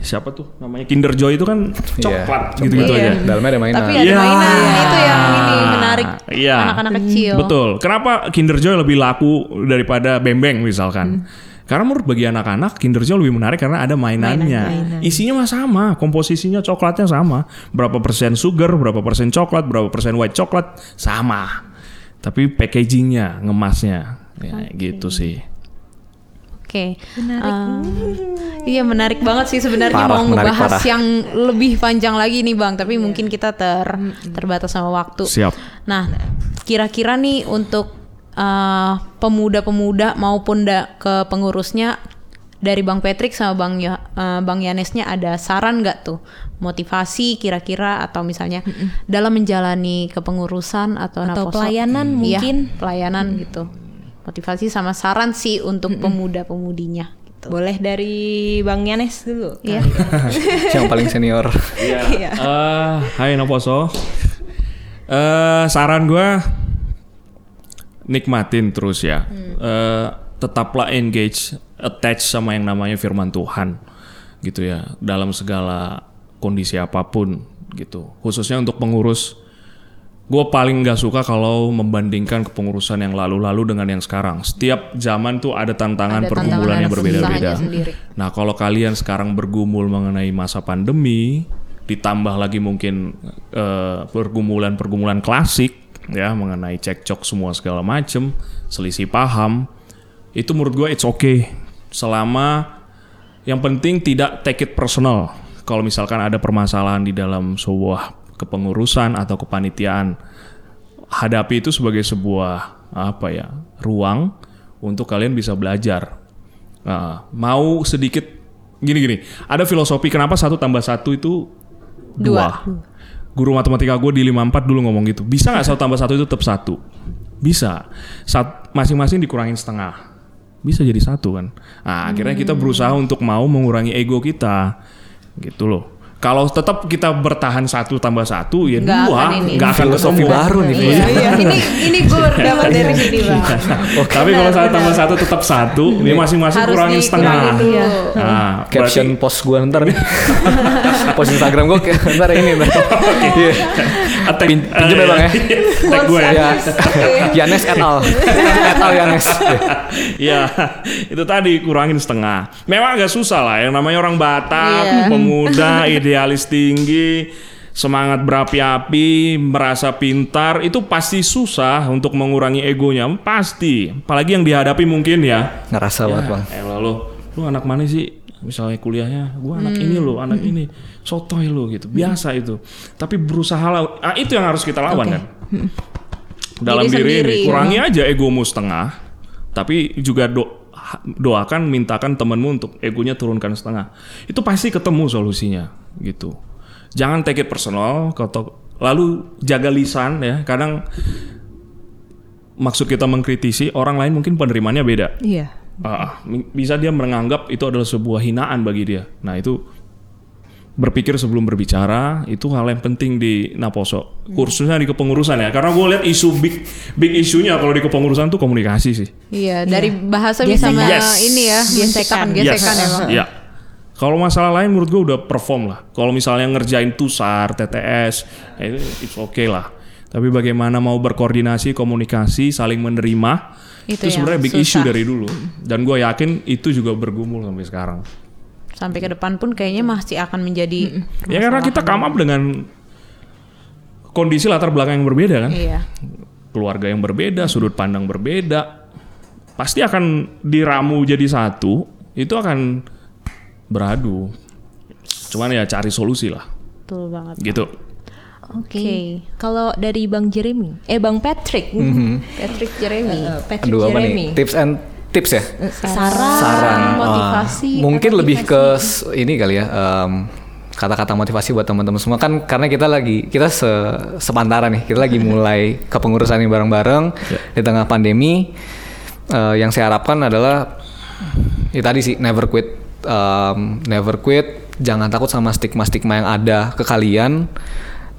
Speaker 3: siapa tuh namanya Kinder Joy itu kan coklat
Speaker 4: Iya,
Speaker 3: gitu-gitu
Speaker 2: Iya.
Speaker 3: aja.
Speaker 4: Dalamnya ada mainan.
Speaker 2: Tapi ada
Speaker 3: Iya.
Speaker 2: mainan itu yang ini menarik
Speaker 3: Iya.
Speaker 2: anak-anak kecil.
Speaker 3: Betul. Kenapa Kinder Joy lebih laku daripada Bembeng misalkan? Karena menurut bagi anak-anak Kinder Joy lebih menarik karena ada mainannya. Isinya mah sama, komposisinya coklatnya sama. Berapa persen sugar, berapa persen coklat, berapa persen white coklat sama. Tapi packagingnya, ngemasnya, ya gitu sih.
Speaker 2: Oke. Um, iya menarik banget sih sebenarnya
Speaker 4: Parah,
Speaker 2: mau
Speaker 4: menarik
Speaker 2: ngebahas
Speaker 4: parah.
Speaker 2: yang lebih panjang lagi nih bang. Tapi mungkin kita ter terbatas sama waktu.
Speaker 3: Siap.
Speaker 2: Nah, kira-kira nih untuk uh, pemuda-pemuda maupun da- ke pengurusnya dari Bang Patrick sama Bang uh, Bang Yanesnya ada saran nggak tuh motivasi kira-kira atau misalnya dalam menjalani kepengurusan atau,
Speaker 1: Atau
Speaker 2: naposo?
Speaker 1: pelayanan
Speaker 2: Iya,
Speaker 1: mungkin.
Speaker 2: pelayanan gitu motivasi sama saran sih untuk pemuda-pemudinya gitu.
Speaker 1: Boleh dari Bang Yanes dulu.
Speaker 2: Iya.
Speaker 4: yang paling senior.
Speaker 3: Iya. Eh, hai Noposo. Eh, saran gue nikmatin terus ya. Eh, tetaplah engage, attach sama yang namanya firman Tuhan, gitu ya. Dalam segala kondisi apa pun, gitu. Khususnya untuk pengurus. Gue paling nggak suka kalau membandingkan kepengurusan yang lalu-lalu dengan yang sekarang. Setiap zaman tuh ada tantangan
Speaker 2: Ada
Speaker 3: pergumulan
Speaker 2: tantangan
Speaker 3: yang berbeda-beda. Nah, kalau kalian sekarang bergumul mengenai masa pandemi, ditambah lagi mungkin eh, pergumulan-pergumulan klasik ya mengenai cekcok semua segala macem, selisih paham, itu menurut gue it's okay selama yang penting tidak take it personal. Kalau misalkan ada permasalahan di dalam sebuah kepengurusan atau kepanitiaan, hadapi itu sebagai sebuah apa ya ruang untuk kalian bisa belajar. Nah, mau sedikit gini-gini, ada filosofi kenapa satu tambah satu itu dua. Guru matematika gue di 54 dulu ngomong gitu. Bisa nggak satu tambah satu itu tetap satu? Bisa. Sat- masing-masing dikurangin setengah. Bisa jadi satu kan. Nah, akhirnya kita berusaha untuk mau mengurangi ego kita. Gitu loh. Kalau tetap kita bertahan satu tambah satu ya
Speaker 2: Nggak
Speaker 3: dua, nggak akan
Speaker 4: Filosofi baru nih.
Speaker 2: Iya, iya. ini ini gue dapat dari sini bang.
Speaker 3: Tapi kalau satu tambah satu tetap satu, ini masing-masing kurangin setengah.
Speaker 1: Iya.
Speaker 3: Nah,
Speaker 4: Caption
Speaker 3: berarti-
Speaker 4: post gue ntar nih. post Instagram gue ntar ini ntar. Iya.
Speaker 3: Attack,
Speaker 4: Pin- pinjem ya, Bang, ya?
Speaker 3: Tag gue ya.
Speaker 4: Ya. Yanes et al. et al Yanes.
Speaker 3: Iya, itu tadi kurangin setengah. Memang agak susah lah, yang namanya orang Batak,
Speaker 2: Iya.
Speaker 3: pemuda, idealis tinggi. semangat berapi-api, merasa pintar, itu pasti susah untuk mengurangi egonya, pasti. Apalagi yang dihadapi mungkin ya.
Speaker 4: Ngerasa banget bang.
Speaker 3: Eh lalu, lu anak mana sih? Misalnya kuliahnya, gua anak ini lo, anak ini, sotoy lo gitu, biasa itu. Tapi berusaha lah, ah, itu yang harus kita lawan kan. Dalam
Speaker 2: Diri
Speaker 3: diri,
Speaker 2: sendiri.
Speaker 3: ini, kurangi aja egomu setengah, tapi juga do doakan, mintakan temenmu untuk egonya turunkan setengah. Itu pasti ketemu solusinya, gitu. Jangan take it personal, kalau lalu jaga lisan ya. Kadang maksud kita mengkritisi orang lain mungkin penerimanya beda.
Speaker 1: Iya.
Speaker 3: Mi- bisa dia menganggap itu adalah sebuah hinaan bagi dia. Nah itu berpikir sebelum berbicara itu hal yang penting di Naposo, khususnya di kepengurusan ya. Karena gue lihat isu big big isunya kalau di kepengurusan tuh komunikasi sih.
Speaker 2: Iya, dari bahasa bisa me-
Speaker 3: Yes.
Speaker 2: ini ya, gesekan, gesekan ya bang.
Speaker 3: Iya. Kalau masalah lain menurut gue udah perform lah. Kalau misalnya ngerjain tusar, TTS, ya itu it's okay lah. Tapi bagaimana mau berkoordinasi, komunikasi, saling menerima,
Speaker 2: Itu
Speaker 3: itu, sebenarnya big
Speaker 2: susah.
Speaker 3: issue dari dulu. Dan gue yakin itu juga bergumul sampai sekarang.
Speaker 2: Sampai ke depan pun kayaknya masih akan menjadi
Speaker 3: Ya karena kita come up dengan kondisi latar belakang yang berbeda kan.
Speaker 2: Iya.
Speaker 3: Keluarga yang berbeda, sudut pandang berbeda. Pasti akan diramu jadi satu, itu akan beradu. Cuman ya cari solusi lah.
Speaker 2: Betul banget.
Speaker 3: Gitu.
Speaker 1: Oke.
Speaker 2: Oke.
Speaker 1: Kalau dari Bang Jeremy, eh Bang Patrick,
Speaker 2: Patrick Jeremy.
Speaker 1: Patrick
Speaker 4: Aduh apa nih?
Speaker 1: Jeremy,
Speaker 4: Tips and tips ya?
Speaker 1: Eh, saran,
Speaker 4: Saran.
Speaker 2: motivasi,
Speaker 4: Ah, mungkin lebih ke ini kali ya. em, kata-kata motivasi buat teman-teman semua kan karena kita lagi kita se sepantaran nih kita lagi mulai kepengurusan ini bareng-bareng di tengah pandemi Eh, yang saya harapkan adalah ya tadi sih never quit Em, never quit. Jangan takut sama stigma-stigma yang ada ke kalian.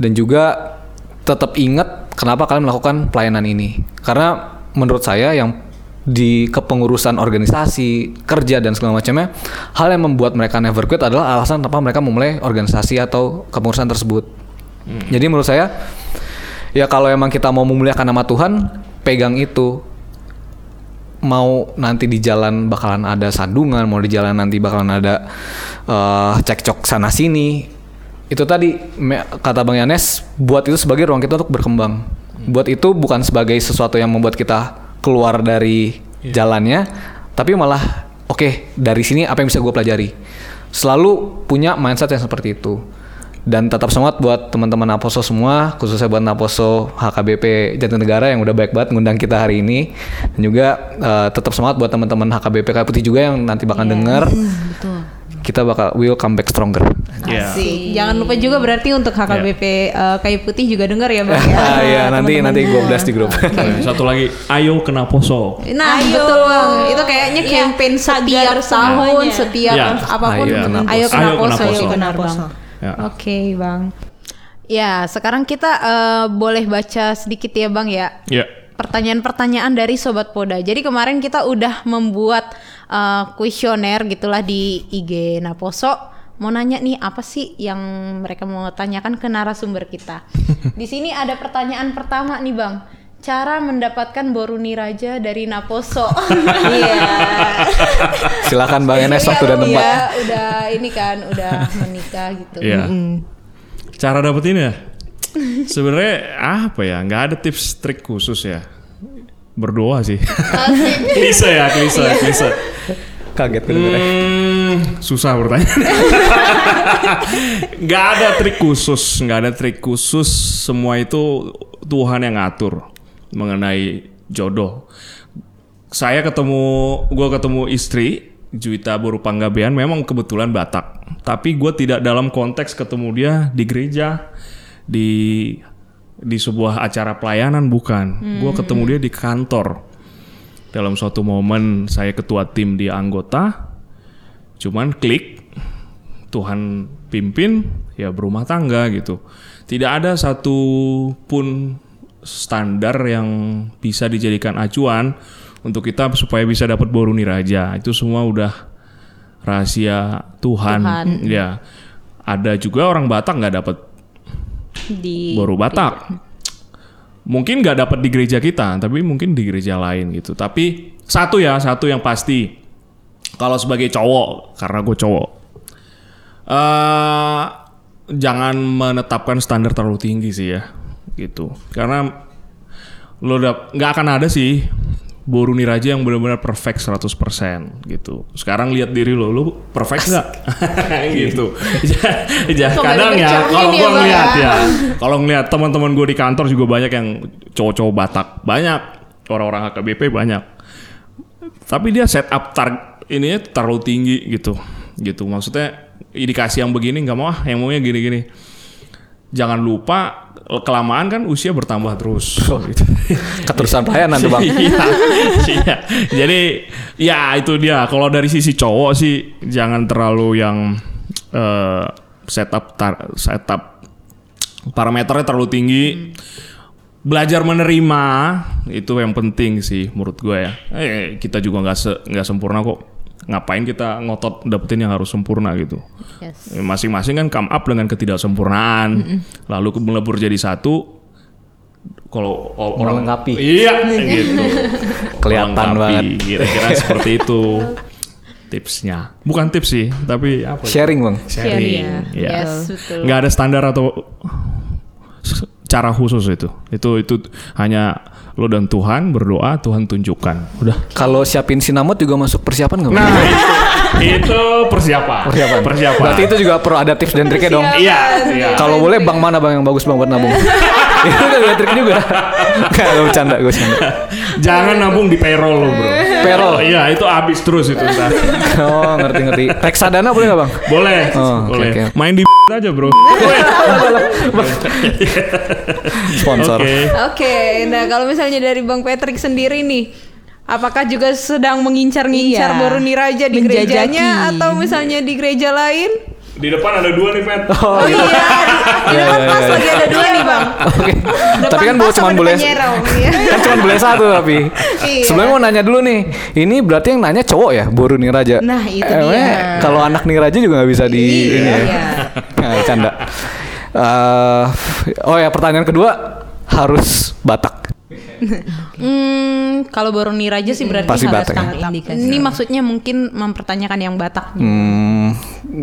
Speaker 4: Dan juga tetap ingat kenapa kalian melakukan pelayanan ini. Karena menurut saya yang di kepengurusan organisasi kerja dan segala macamnya hal yang membuat mereka never quit adalah alasan kenapa mereka memulai organisasi atau kepengurusan tersebut. Jadi menurut saya ya kalau emang kita mau memuliakan nama Tuhan pegang itu mau nanti di jalan bakalan ada sandungan, mau di jalan nanti bakalan ada eh, cekcok sana sini. Itu tadi me- kata Bang Yanes, buat itu sebagai ruang kita untuk berkembang. Buat itu bukan sebagai sesuatu yang membuat kita keluar dari jalannya, tapi malah oke dari sini apa yang bisa gue pelajari. Selalu punya mindset yang seperti itu. Dan tetap semangat buat teman-teman Naposo semua, khususnya buat Naposo HKBP Jatinegara yang udah baik banget ngundang kita hari ini. Dan juga eh, tetap semangat buat teman-teman HKBP Kayu Putih juga yang nanti bakal denger. Kita bakal will come back stronger.
Speaker 3: Ya.
Speaker 2: Asik. Jangan lupa juga berarti untuk HKBP eh, Kayu Putih juga dengar ya bang ya.
Speaker 4: Ah iya nanti nanti gue blast di grup.
Speaker 3: Nah, Satu lagi, ayo kena poso.
Speaker 2: Nah
Speaker 1: Ayo.
Speaker 2: betul bang, itu kayaknya
Speaker 1: Iya,
Speaker 2: campaign
Speaker 1: tagar
Speaker 2: setiap tahun, setiap
Speaker 3: Iya.
Speaker 2: apa pun.
Speaker 4: Ayo kena
Speaker 2: Ayo
Speaker 3: poso.
Speaker 2: kena
Speaker 3: Ayo kena
Speaker 2: poso, ayo Kena poso.
Speaker 3: Ya.
Speaker 2: Oke bang. Ya sekarang kita eh, boleh baca sedikit ya bang ya.
Speaker 3: Ya.
Speaker 2: Pertanyaan-pertanyaan dari Sobat Poda. Jadi kemarin kita udah membuat eh, kuesioner gitulah di IG Naposo. Mau nanya nih apa sih yang mereka mau tanyakan ke narasumber kita. di sini ada pertanyaan pertama nih bang. Cara mendapatkan Boruni Raja dari Naposo. Iya.
Speaker 4: Silakan Bang Enes waktu dan
Speaker 2: Iya,
Speaker 4: tempat.
Speaker 2: Iya, udah ini kan, udah menikah gitu.
Speaker 3: Iya. Cara dapetin ya? Sebenarnya apa ya? Nggak ada tips trik khusus ya. Berdoa sih. klise ya, klise, klise.
Speaker 4: Kaget gue dengernya.
Speaker 3: Hmm, susah pertanyaan. nggak ada trik khusus, nggak ada trik khusus. Semua itu Tuhan yang ngatur mengenai jodoh. Saya ketemu, gue ketemu istri Juwita Borupanggabean memang kebetulan Batak. Tapi gue tidak dalam konteks ketemu dia di gereja, di di sebuah acara pelayanan bukan. Gue ketemu dia di kantor. Dalam suatu momen saya ketua tim di anggota, cuman klik Tuhan pimpin ya berumah tangga gitu. Tidak ada satu pun standar yang bisa dijadikan acuan untuk kita supaya bisa dapat boruni raja. Itu semua udah rahasia Tuhan.
Speaker 2: Tuhan.
Speaker 3: Ya. Ada juga orang Batak nggak dapat
Speaker 2: Di
Speaker 3: baru Batak. Mungkin nggak dapat di gereja kita, tapi mungkin di gereja lain gitu. Tapi satu ya, satu yang pasti. Kalau sebagai cowok, karena gue cowok, eh jangan menetapkan standar terlalu tinggi sih ya, gitu. Karena lo udah nggak akan ada sih Boru Niraja yang benar-benar perfect 100% gitu. Sekarang lihat diri lo, lo perfect nggak? gitu.
Speaker 2: Kok
Speaker 3: kadang ya kalau
Speaker 2: ya,
Speaker 3: gua
Speaker 2: Bang,
Speaker 3: ngeliat
Speaker 2: ya?
Speaker 3: ya, kalau ngeliat teman-teman gue di kantor juga banyak yang cowok-cowok Batak, banyak orang-orang HKBP banyak. Tapi dia setup tar ininya terlalu tinggi gitu, gitu. Maksudnya indikasi yang begini nggak mau ah, yang maunya gini-gini. Jangan lupa kelamaan kan usia bertambah terus. gitu.
Speaker 4: Keterusan pelayanan tuh bang.
Speaker 3: Iya, iya. Jadi ya itu dia. Kalau dari sisi cowok sih jangan terlalu yang eh, setup tar- setup parameternya terlalu tinggi. Belajar menerima itu yang penting sih menurut gue ya. Eh, kita juga nggak se- nggak sempurna kok. Ngapain kita ngotot dapetin yang harus sempurna gitu.
Speaker 2: Yes.
Speaker 3: Masing-masing kan come up dengan ketidaksempurnaan. Lalu ke- melebur jadi satu. Kalau orang
Speaker 4: Melengkapi.
Speaker 3: Iya, gitu.
Speaker 4: Kelihatan banget.
Speaker 3: Kira-kira seperti itu tipsnya. Bukan tips sih, tapi apa? ya?
Speaker 4: Sharing bang.
Speaker 3: Sharing.
Speaker 2: ya.
Speaker 3: Iya.
Speaker 2: Yes, betul.
Speaker 3: Nggak ada standar atau cara khusus itu. Itu itu hanya lo dan Tuhan berdoa, Tuhan tunjukkan. Udah.
Speaker 4: Kalau siapin sinamot juga masuk persiapan nggak?
Speaker 3: Nah, itu, itu persiapan.
Speaker 4: persiapan.
Speaker 3: Persiapan.
Speaker 4: Berarti itu juga perlu ada tips dan triknya dong.
Speaker 3: Iya, iya.
Speaker 4: Kalau boleh bang mana bang yang bagus bang buat nabung? itu kan ada trik juga. Gak, gue bercanda, gue bercanda.
Speaker 3: Jangan nabung di payroll lo, Bro.
Speaker 4: Payroll.
Speaker 3: Iya, itu habis terus itu ntar.
Speaker 4: Oh ngerti ngerti. Reksadana boleh nggak bang?
Speaker 3: Boleh,
Speaker 4: Oh,
Speaker 3: boleh.
Speaker 4: oke.
Speaker 3: Main di aja, Bro.
Speaker 4: Sponsor.
Speaker 3: Oke.
Speaker 2: Oke, nah kalau misalnya dari Bang Patrick sendiri nih, apakah juga sedang mengincar-ngincar
Speaker 1: Iya,
Speaker 2: Boru Niraja di
Speaker 1: menjajaki.
Speaker 2: gerejanya atau misalnya di gereja lain?
Speaker 3: Di depan ada dua nih, Pet.
Speaker 4: Oh,
Speaker 2: Oh iya, di
Speaker 4: Iya,
Speaker 2: depan
Speaker 4: iya,
Speaker 2: pas
Speaker 4: iya.
Speaker 2: lagi ada dua nih Bang.
Speaker 4: Oke.
Speaker 2: Depan
Speaker 4: Tapi kan
Speaker 2: pas sama
Speaker 4: cuma boleh
Speaker 2: ya.
Speaker 4: kan cuma boleh satu tapi.
Speaker 2: Iya.
Speaker 4: Sebelumnya mau nanya dulu nih. Ini berarti yang nanya cowok ya, Boru Niraja.
Speaker 1: Nah, itu
Speaker 4: Emangnya
Speaker 1: dia.
Speaker 4: Kalau anak Niraja juga nggak bisa di
Speaker 1: Iya,
Speaker 4: ini ya.
Speaker 1: iya.
Speaker 4: Nah, canda. Eh, oh ya pertanyaan kedua harus Batak.
Speaker 2: Hmm, kalau Boru Niraja sih berarti
Speaker 4: Pasti
Speaker 2: harus
Speaker 4: Batak ya?
Speaker 1: Indikasi.
Speaker 2: Ini maksudnya mungkin mempertanyakan yang Batak.
Speaker 4: Hmm,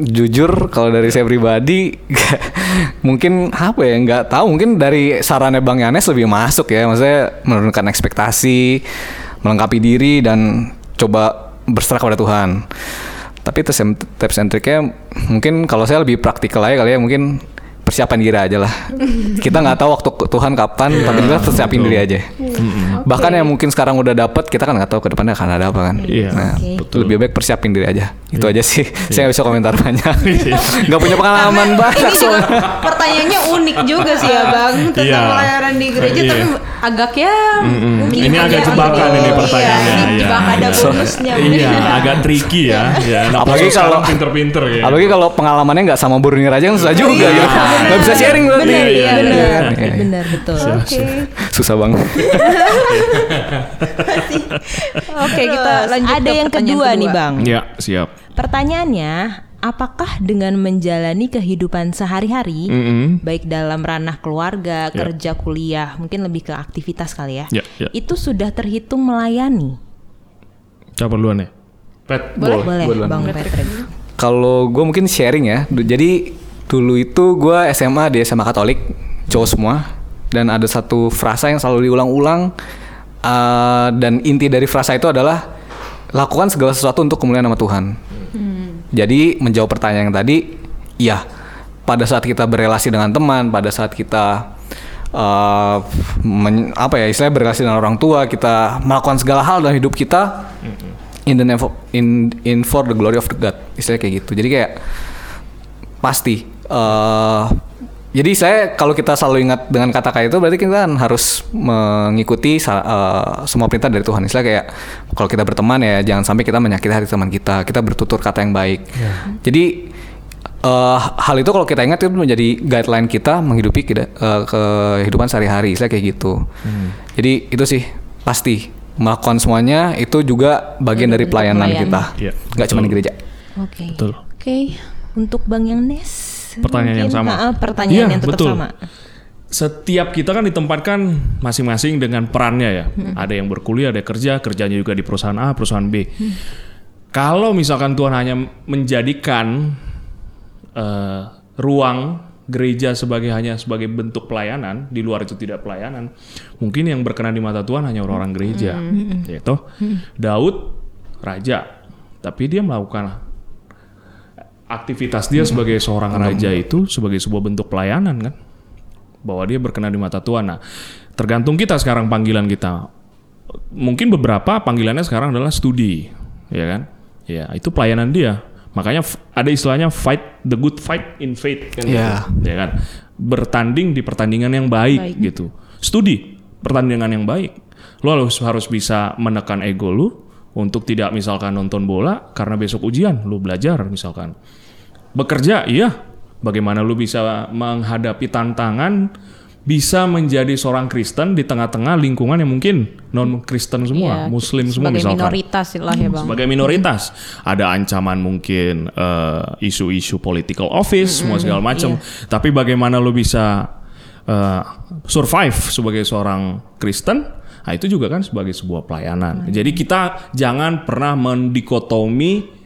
Speaker 4: jujur kalau dari saya pribadi mungkin apa ya nggak tahu mungkin dari sarannya Bang Yanes lebih masuk ya maksudnya menurunkan ekspektasi melengkapi diri dan coba berserah kepada Tuhan tapi tips and, tips and triknya mungkin kalau saya lebih praktikal aja kali ya mungkin persiapan diri aja lah. Kita nggak tahu waktu Tuhan kapan tapi kita persiapin diri aja bahkan yang mungkin sekarang udah dapet kita kan nggak tahu ke depannya akan ada apa kan
Speaker 3: Iya,
Speaker 4: nah,
Speaker 3: betul.
Speaker 4: lebih baik persiapin diri aja itu aja sih saya nggak bisa komentar banyak nggak punya pengalaman banyak
Speaker 2: Ini
Speaker 4: soalnya
Speaker 2: pertanyaannya unik juga sih ya Bang tentang
Speaker 3: Iya.
Speaker 2: pelayanan di gereja
Speaker 3: Iya.
Speaker 2: tapi agak ya mungkin
Speaker 3: Ini agak jebakan ini
Speaker 2: Iya,
Speaker 3: pertanyaannya,
Speaker 2: ini
Speaker 3: iya.
Speaker 2: jebakan ada
Speaker 3: So-
Speaker 2: bonusnya.
Speaker 3: Iya, agak tricky ya. ya nah,
Speaker 4: Apalagi kalau-
Speaker 3: pinter-pinter ya.
Speaker 4: apalagi kalau pengalamannya nggak sama Buruni Raja kan susah juga
Speaker 2: Iya.
Speaker 4: gitu nggak bisa sharing berarti
Speaker 3: Iya,
Speaker 2: iya,
Speaker 3: iya, iya.
Speaker 4: Iya, iya.
Speaker 1: Benar betul.
Speaker 2: Oke.
Speaker 4: susah banget
Speaker 2: Oke, kita lanjut
Speaker 1: Ada
Speaker 2: ke
Speaker 1: yang
Speaker 2: pertanyaan
Speaker 1: kedua, nih bang.
Speaker 3: Ya, siap.
Speaker 1: Pertanyaannya, apakah dengan menjalani kehidupan sehari-hari,
Speaker 3: Mm-mm.
Speaker 1: baik dalam ranah keluarga, kerja, kuliah, mungkin lebih ke aktivitas kali ya,
Speaker 3: Ya, ya.
Speaker 1: itu sudah terhitung melayani?
Speaker 3: Siapa duluan ya? Pet.
Speaker 1: Boleh,
Speaker 4: Boleh,
Speaker 1: boleh, bang Patrick.
Speaker 4: Kalau gue mungkin sharing ya. Jadi dulu itu gue SMA di SMA Katolik, cowok semua. Dan ada satu frasa yang selalu diulang-ulang. eh, dan inti dari frasa itu adalah lakukan segala sesuatu untuk kemuliaan nama Tuhan. Jadi menjawab pertanyaan yang tadi, iya. Pada saat kita berelasi dengan teman, pada saat kita eh, men- apa ya istilahnya berelasi dengan orang tua, kita melakukan segala hal dalam hidup kita in the name of, in in for the glory of the God istilahnya kayak gitu jadi kayak pasti eh jadi saya kalau kita selalu ingat dengan kata kayak itu berarti kita kan harus mengikuti eh, semua perintah dari Tuhan. Istilah kayak kalau kita berteman ya jangan sampai kita menyakiti hati teman kita kita bertutur kata yang baik. Jadi eh, hal itu kalau kita ingat itu menjadi guideline kita menghidupi kita, eh, kehidupan sehari-hari istilah kayak gitu. Jadi itu sih pasti. Melakukan semuanya itu juga bagian dari pelayanan
Speaker 2: pelayan.
Speaker 4: kita.
Speaker 3: Iya,
Speaker 4: nggak cuma di gereja.
Speaker 1: Oke.
Speaker 3: Betul.
Speaker 1: Oke, untuk Bang Yang Nes.
Speaker 3: Pertanyaan yang sama.
Speaker 1: ha, pertanyaan
Speaker 3: Iya,
Speaker 1: yang tetap
Speaker 3: betul.
Speaker 1: sama.
Speaker 3: Setiap kita kan ditempatkan masing-masing dengan perannya ya. Ada yang berkuliah, ada yang kerja, kerjanya juga di perusahaan A, perusahaan B. Kalau misalkan Tuhan hanya menjadikan eh, ruang gereja sebagai hanya sebagai bentuk pelayanan, di luar itu tidak pelayanan, mungkin yang berkenan di mata Tuhan hanya orang-orang gereja, yaitu Daud raja, tapi dia melakukan aktivitas dia sebagai seorang raja itu sebagai sebuah bentuk pelayanan kan, bahwa dia berkenan di mata Tuhan. Nah, tergantung kita sekarang panggilan kita. Mungkin beberapa panggilannya sekarang adalah studi, ya kan? Ya, itu pelayanan dia. Makanya ada istilahnya fight the good fight in faith kan
Speaker 4: Iya.
Speaker 3: gitu. Ya kan? Bertanding di pertandingan yang baik, gitu. Studi pertandingan yang baik. Lo harus harus bisa menekan ego lu untuk tidak misalkan nonton bola karena besok ujian, lu belajar misalkan. Bekerja, iya. Bagaimana lu bisa menghadapi tantangan bisa menjadi seorang Kristen di tengah-tengah lingkungan yang mungkin non Kristen semua,
Speaker 2: Iya,
Speaker 3: Muslim semua
Speaker 2: sebagai
Speaker 3: misalkan.
Speaker 2: minoritas lah ya bang.
Speaker 3: sebagai minoritas. Ada ancaman mungkin eh, isu-isu political office semua segala macam. Tapi bagaimana lo bisa eh, survive sebagai seorang Kristen? Nah itu juga kan sebagai sebuah pelayanan. Jadi kita jangan pernah mendikotomi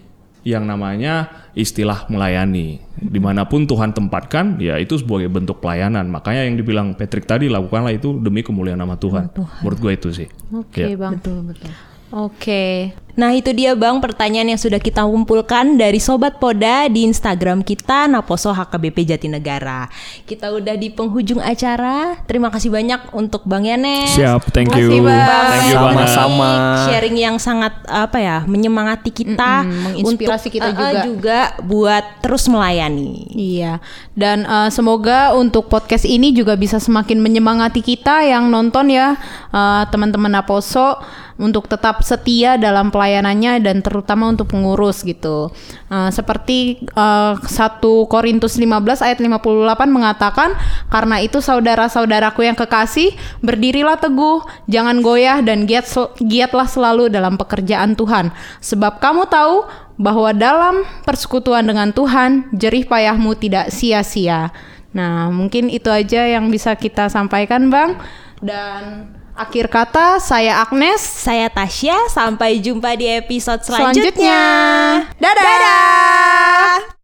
Speaker 3: yang namanya istilah melayani di mana pun Tuhan tempatkan ya itu sebagai bentuk pelayanan makanya yang dibilang Patrick tadi lakukanlah itu demi kemuliaan nama Tuhan, menurut gue itu sih
Speaker 2: Oke
Speaker 3: Ya.
Speaker 2: bang.
Speaker 1: Betul betul.
Speaker 2: Oke.
Speaker 1: Nah itu dia bang pertanyaan yang sudah kita kumpulkan dari Sobat Poda di Instagram kita Naposo HKBP Jatinegara. Kita udah di penghujung acara. Terima kasih banyak untuk Bang Yanes.
Speaker 3: siap thank you
Speaker 2: Bang.
Speaker 3: thank you banget
Speaker 4: Sama-sama.
Speaker 1: Sharing yang sangat apa ya menyemangati kita,
Speaker 2: Mm-mm, menginspirasi
Speaker 1: untuk,
Speaker 2: kita
Speaker 1: eh,
Speaker 2: juga.
Speaker 1: juga buat terus melayani.
Speaker 2: Iya, dan eh, semoga untuk podcast ini juga bisa semakin menyemangati kita yang nonton ya, eh, teman-teman Aposo untuk tetap setia dalam pelayanannya dan terutama untuk pengurus gitu. Eh, seperti eh, 1 Korintus 15 ayat 58 mengatakan, "Karena itu saudara-saudaraku yang kekasih, berdirilah teguh, jangan goyah dan giat giatlah selalu dalam pekerjaan Tuhan, sebab kamu tahu bahwa dalam persekutuan dengan Tuhan, jerih payahmu tidak sia-sia. Nah, mungkin itu aja yang bisa kita sampaikan, Bang. Dan akhir kata, saya Agnes.
Speaker 1: Saya Tasya, sampai jumpa di episode
Speaker 2: Selanjutnya,
Speaker 1: selanjutnya.
Speaker 2: dadah.